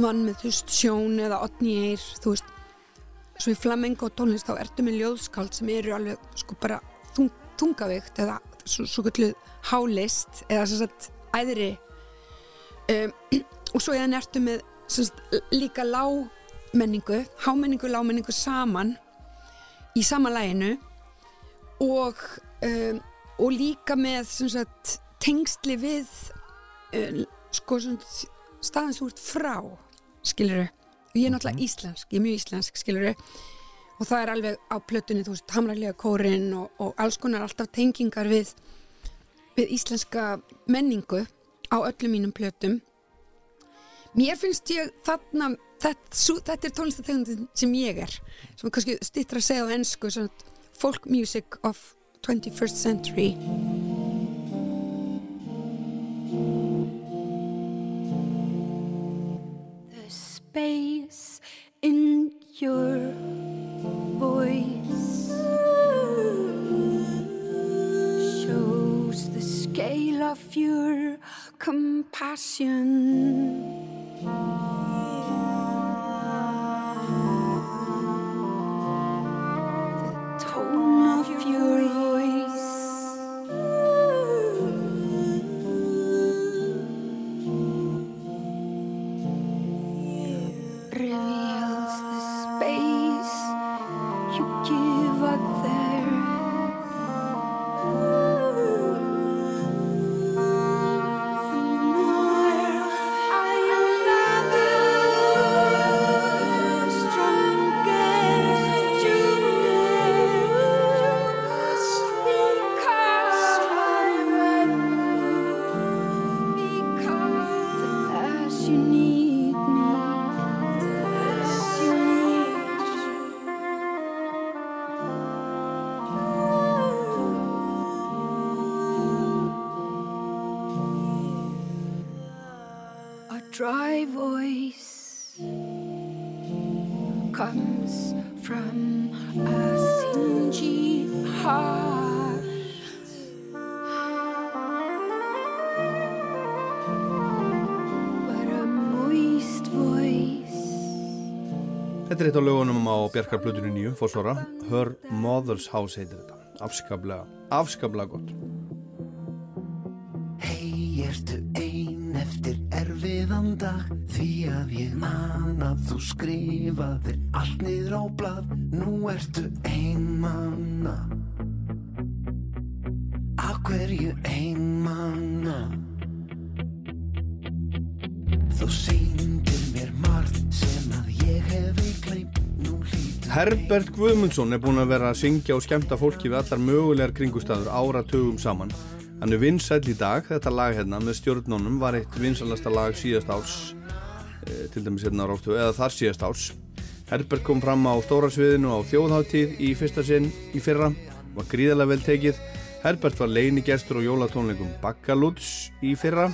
vann með þú veist, sjón eða otnýr, þú veist svo í flamengo tónlist þá ertu með ljóðskáld sem eru alveg sko bara þung, þungavíkt eða svo, svo gulluð hálist eða sem sagt æðri. Um, [CLEARS THROAT] og svo eða ertu með sagt, líka lágmenningu hámenningu, lágmenningu saman í sama læginu og um, og líka með sagt tengsli við uh, sko þú ert frá skiluru og ég er náttúrulega íslensk, ég er mjög íslensk skiluru og það er alveg á plötunni þú veist, hamrarlega kórin og, og alls konar alltaf tengingar við við íslenska menningu á öllum mínum plötum. Mér finnst ég þarna þetta, sú, þetta er tónlistategundin sem ég er sem er kannski stittra að segja á ennsku folk music of 21st century space in your voice shows the scale of your compassion. Dry voice comes from a stingy heart. But a moist voice. Þetta er eitt af lögunum á Bjarkarblötunni nýju, fórsvara. Her Mother's House heitir þetta. Afskaplega, afskaplega gott. Hei, ertu ein eftir erfiðan dag Því að ég man að þú skrifaðir allt niður á blað Nú ertu einmanna Af hverju einmanna Þú sýndir mér margt sem að ég hefi hlýtur Herbert Guðmundsson er búinn að vera að syngja og skemmta fólki við allar mögulegar kringustæður áratugum saman. Hann er vinsæll í dag, þetta lag hérna með stjórnunum var eitt vinsalasta lag síðast árs, e, til dæmis hérna á Róftu, eða þar síðast árs. Herbert kom fram á stóra sviðinu á þjóðháttíð í fyrsta sinn í fyrra, var gríðarlega vel tekið. Herbert var leinigestur á jólatónleikum Bakkaluts í fyrra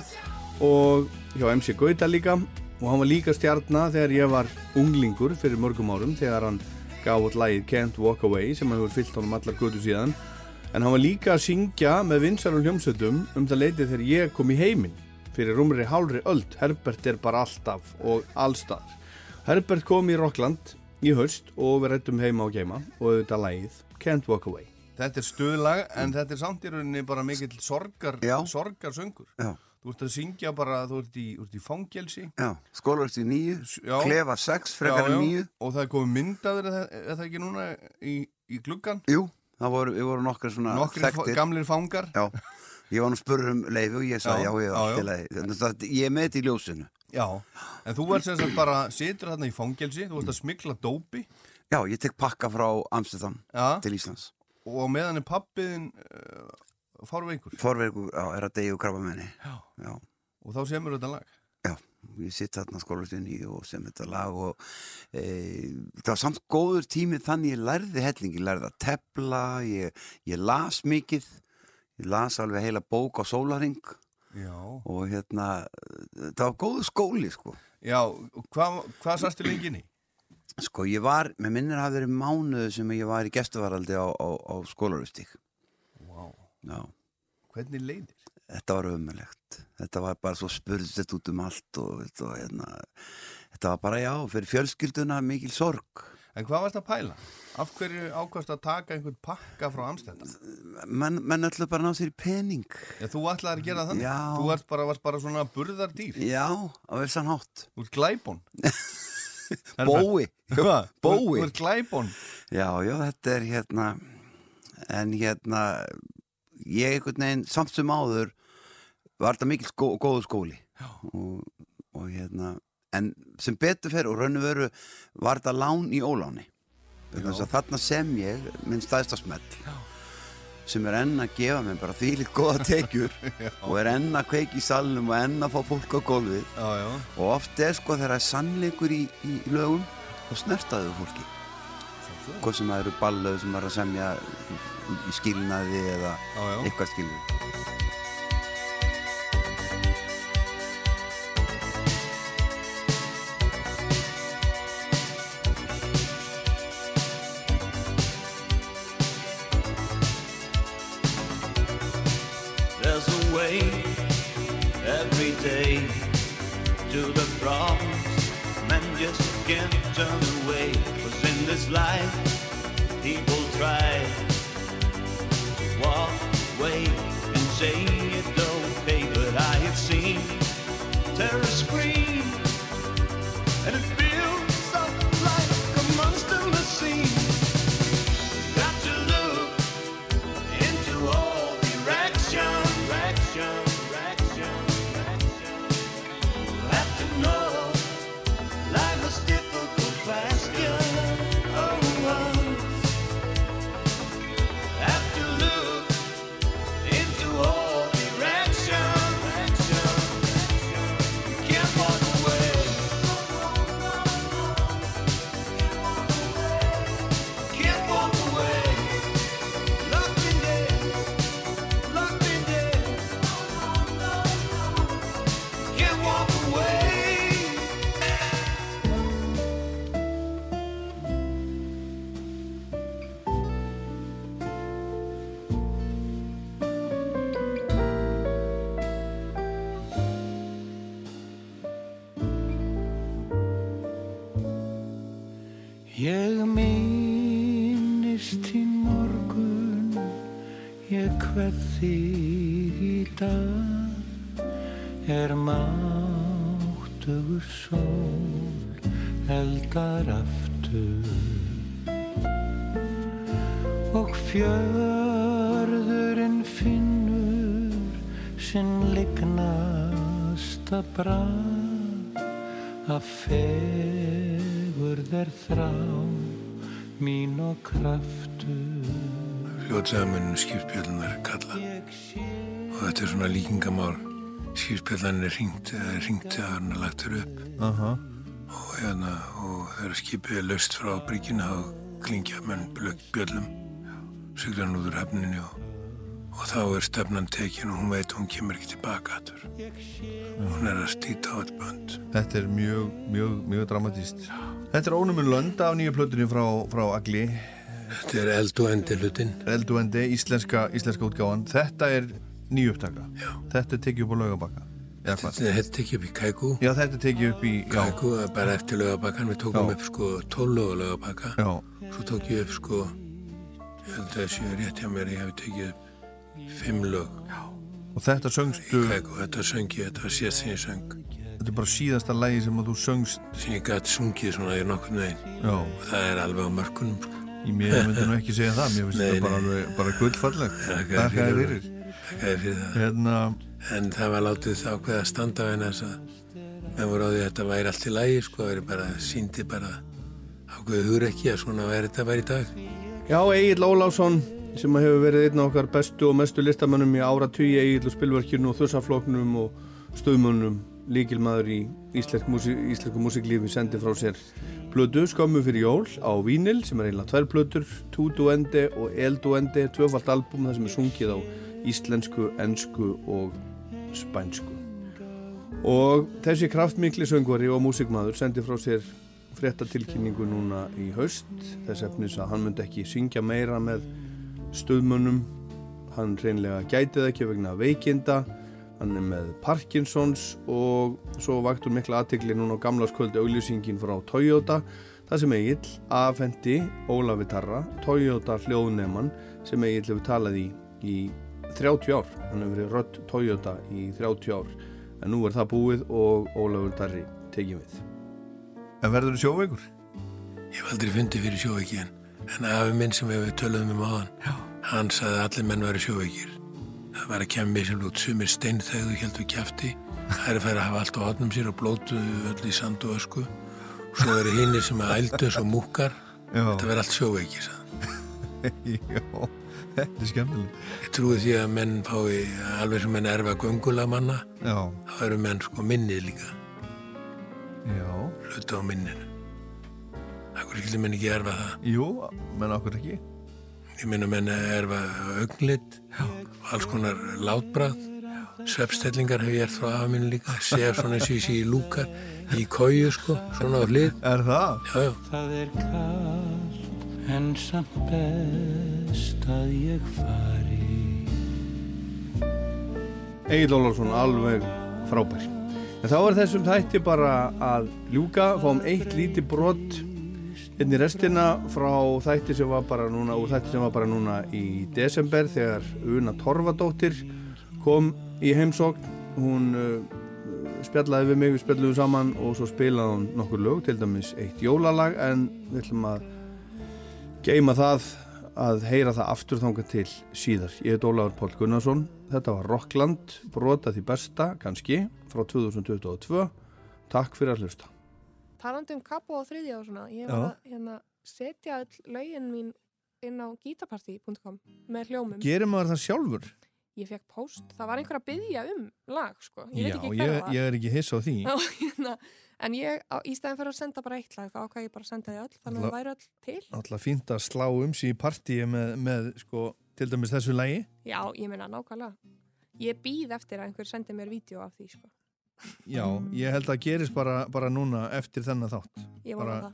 og hjá MC Gauta líka og hann var líka stjarnar þegar ég var unglingur fyrir mörgum árum þegar hann gaf út lagið Can't Walk Away sem hefur fyllt honum allar götu síðan en hann var líka að syngja með vinsarum hljómsveitum um það leitið þegar ég kom í heiminn fyrir rúmri hálfri öld Herbert er bara alltaf og allstað Herbert kom í Rockland í haust og við rættum heima og geima og auðvitað lagið Can't Walk Away Þetta er stuðlag en þetta er samt í rauninni bara mikill sorgar, sorgarsöngur Já. Þú ert að syngja bara, þú ert í, í fangelsi Já, skólarst í nýju, Já. klefa sex, frekar Já, en já. nýju. Og það er komið myndaður, er það, er það ekki núna í, í gluggan? Jú, það voru, við vorum nokkri svona Nokkrir fa- gamlir fangar? Já, ég var nú spurra um leiði og ég sagði já, Já, já, já. já, já. ég er með þetta í ljósinu. Já, en þú ert sem sagt bara, situr þarna í fangelsi, þú ert að smikla dópi Já, ég tek pakka frá Amsterdam til Íslands. og meðan er pappiðin uh, fárveikur Forverku, já, er að degja og krabba. Já. já. og þá semur þetta lag. Ég sitt þarna skólastunni og sem þetta lag og e, það var samt góður tími þannig ég lærði helling, ég lærði að tepla, ég, ég las mikið, ég las alveg heila bók á sólaring Já. og hérna, það var góður skóli sko. Já, hvað, hvað sastu lengi inn í? Sko ég var, með minnir hafi verið mánuðu sem ég var í gestuvaraldi á, á, á skólarustík. Já. Hvernig leiðir? Þetta var ömulegt. Þetta var bara svo spurðsett út um allt og, og hérna, þetta var bara já, fyrir fjölskylduna mikil sorg. En hvað varst að pæla? Af hverju ákvæmst að taka einhvern pakka frá Amsterdam? Menn, menn ætlu bara að ná sér í pening. Já, þú ætlaði að gera þannig? Já. Þú ert bara, varst bara svona burðardýr? Já, á vissan hátt. Þú ert glæbón? [LAUGHS] Bói. [LAUGHS] [LAUGHS] Bói. Þú ert glæbón? Já, já, þetta er hérna, en hérna, ég einhvern veginn, samt sem áður, var þetta mikil skó, góðu skóli. Og, og hérna, en sem betur fer og raun og veru var þetta lán í óláni. Þarna sem ég, minn stæðsta smell, sem er enn að gefa mér bara þvílitt góða [LAUGHS] tekjur Já. og er enn að kveiki í salnum og enn að fá fólk á gólfið Já, já. og oft er sko þegar það er sannleikur í, í lögum og snertaðu fólki hvað sem það eru ballöð sem er að semja í, skilnaði eða já. eitthvað skilnaði Fljótlega munum skipspjöldunar kalla. Og þetta er svona líkingamál. Skipspjöldan er ringt eða ringt þegar hann er lagt þér upp. Aha. og hérna og þegar skipið er löst frá bryggina og klingja menn bjöllum. Sigla hann út úr hefninu og, og þá er stefnan tekin og hún veit hún kemur ekki tilbaka aftur. Hún er að stýta á þetta bönd. Þetta er mjög, mjög, mjög dramatíst. Þetta er ónumun lönd af nýju plötunni frá, frá Agli. Þetta er eld og endi hlutin. Eld og endi, íslenska, íslenska útgáfan. Þetta er nýju upptaka. Já. Þetta er tekið upp á laugabakka. Þetta er tekið upp í Kæku Já, þetta er tekið upp í... Já. Kæku er bara eftir lögabakkan við tókum Já. upp sko 12 lög lögabakka Já. svo tók ég upp sko ég held að þessi rétt hjá mér ég hef tekið upp 5 lög Já. Og þetta söngstu... í Kæku, þetta söngi, þetta var síðast sem ég söng Þetta er bara síðasta lægi sem að þú söngst... sem ég gæti sungið svona í nokkurn veginn Já. og það er alveg á mörkunum sko. Í mér myndi nú ekki segja það, mér finnst þetta bara, alveg, bara gullfallegt. Þér þér fyrir. Fyrir. Það. Hérna... en það var látið þá hvað að standa á að menn voru á því að þetta væri allt í lægi sko, það væri bara, síndi bara ákveðu hugur ekki að svona væri þetta væri í dag. Já, Egil Ólásson sem hefur verið einn af okkar bestu og mestu listamönnum í ára tugi Egil og spilverkjunu og þursafloknum og stöðmönnum líkilmaður í íslensku músiklífi sendi frá sér plötu skömmu fyrir jól á Vínil sem er einlega tvær plötur, Tuduendi og Elduendi, tvöfalt album það sem er sungið á íslensku, ensku og spænsku. Og þessi kraftmikli söngvari og músikmaður sendi frá sér fréttatilkynningu núna í haust þess efnis að hann myndi ekki syngja meira með stöðmönnum hann reynlega gæti það ekki vegna veikinda hann er með Parkinsons og svo vaktur mikla aðtegli núna á gamlaskvöldu auglýsingin frá Toyota það sem Egil afhendi Ólafi Tarra, Toyota hljóðnemann sem Egil hefur talað í í 30 ár, hann hefur verið rödd Toyota í 30 ár. En nú er það búið og Ólafur Tarri tekið við. En verður þú sjóveikur? ég hef aldrei fundið fyrir sjóveiki en, en afi minn sem við töluðum um áðan Já. hann sagði að allir menn væri sjóveikir það var að kemja mér sem lút sumir steinþegðu heldur kjafti. Það er að færa að hafa allt á hotnum sér og blótu öll í sand og ösku. Og svo eru hinnir sem að ældu eins og múkar Já. þetta verður allt sjóveiki [LAUGHS] Já, þetta er skemmtilegt. Ég trúi því að menn fái alveg sem menn erfa göngulega manna Já. þá eru menn sko minnið líka. Já. Hluta á minninu. Akkur skildi menn ekki erfa það? Jú, menn okkur ekki Ég minna menn erfa auglit alls konar látbrað svepstellingar hef ég erft frá afa mínu líka. Sef svona eins og ég sé í lúkar í kóju sko, svona á hlið. Er það? Já, já. Það er kallt en samt best að ég fari. Egil Ólafsson alveg frábær. En þá er þessum þætti bara að ljúka, fáum eitt lítið brot inn í restina frá þætti sem var bara núna úr þætti sem var bara núna í desember þegar Una Torfadóttir kom í heimsókn hún uh, spjallaði við mig, við spjallaðum saman og svo spilaði hún nokkur lög, til dæmis eitt jólalag en við ætlum að geima það að heyra það aftur þangað til síðar. Ég heit Ólafur Pál Gunnarsson, þetta var Rockland, brota því besta, kannski, frá 2022. Takk fyrir að hlusta. Talandi um kappa og þriðja og svona ég Já. var að hérna, setja all lögin mín inn á gitaparty.com með hljómum Gerir maður það sjálfur? ég fekk post, það var einhver að byggja um lag sko, ég Já, veit ekki ég, hver það var ég er ekki hiss á því. Já, [LAUGHS] hérna, en ég, á, í stæðin fyrir að senda bara eitt lag þá ákvað ég bara að senda því öll þannig að það væri öll til Alltaf fínt að slá um sig í partíi með, með sko, til dæmis þessu lægi. já, ég meina nákvæmlega ég býð eftir að einhver sendi mér vídeo af því sko. Já, ég held að gerist bara, bara núna eftir þennan þátt. Ég vona bara,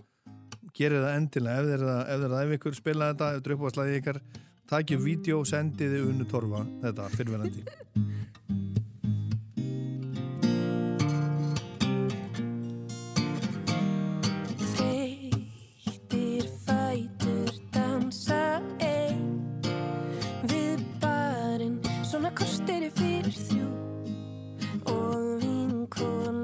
Gerið það endilega, ef þeir það, ef það, ykkur spila þetta, ef þetta er upp á slæði ykkar, takið vídeo, sendiði unnu torfa, þetta, fyrirverandi. [LAUGHS] cool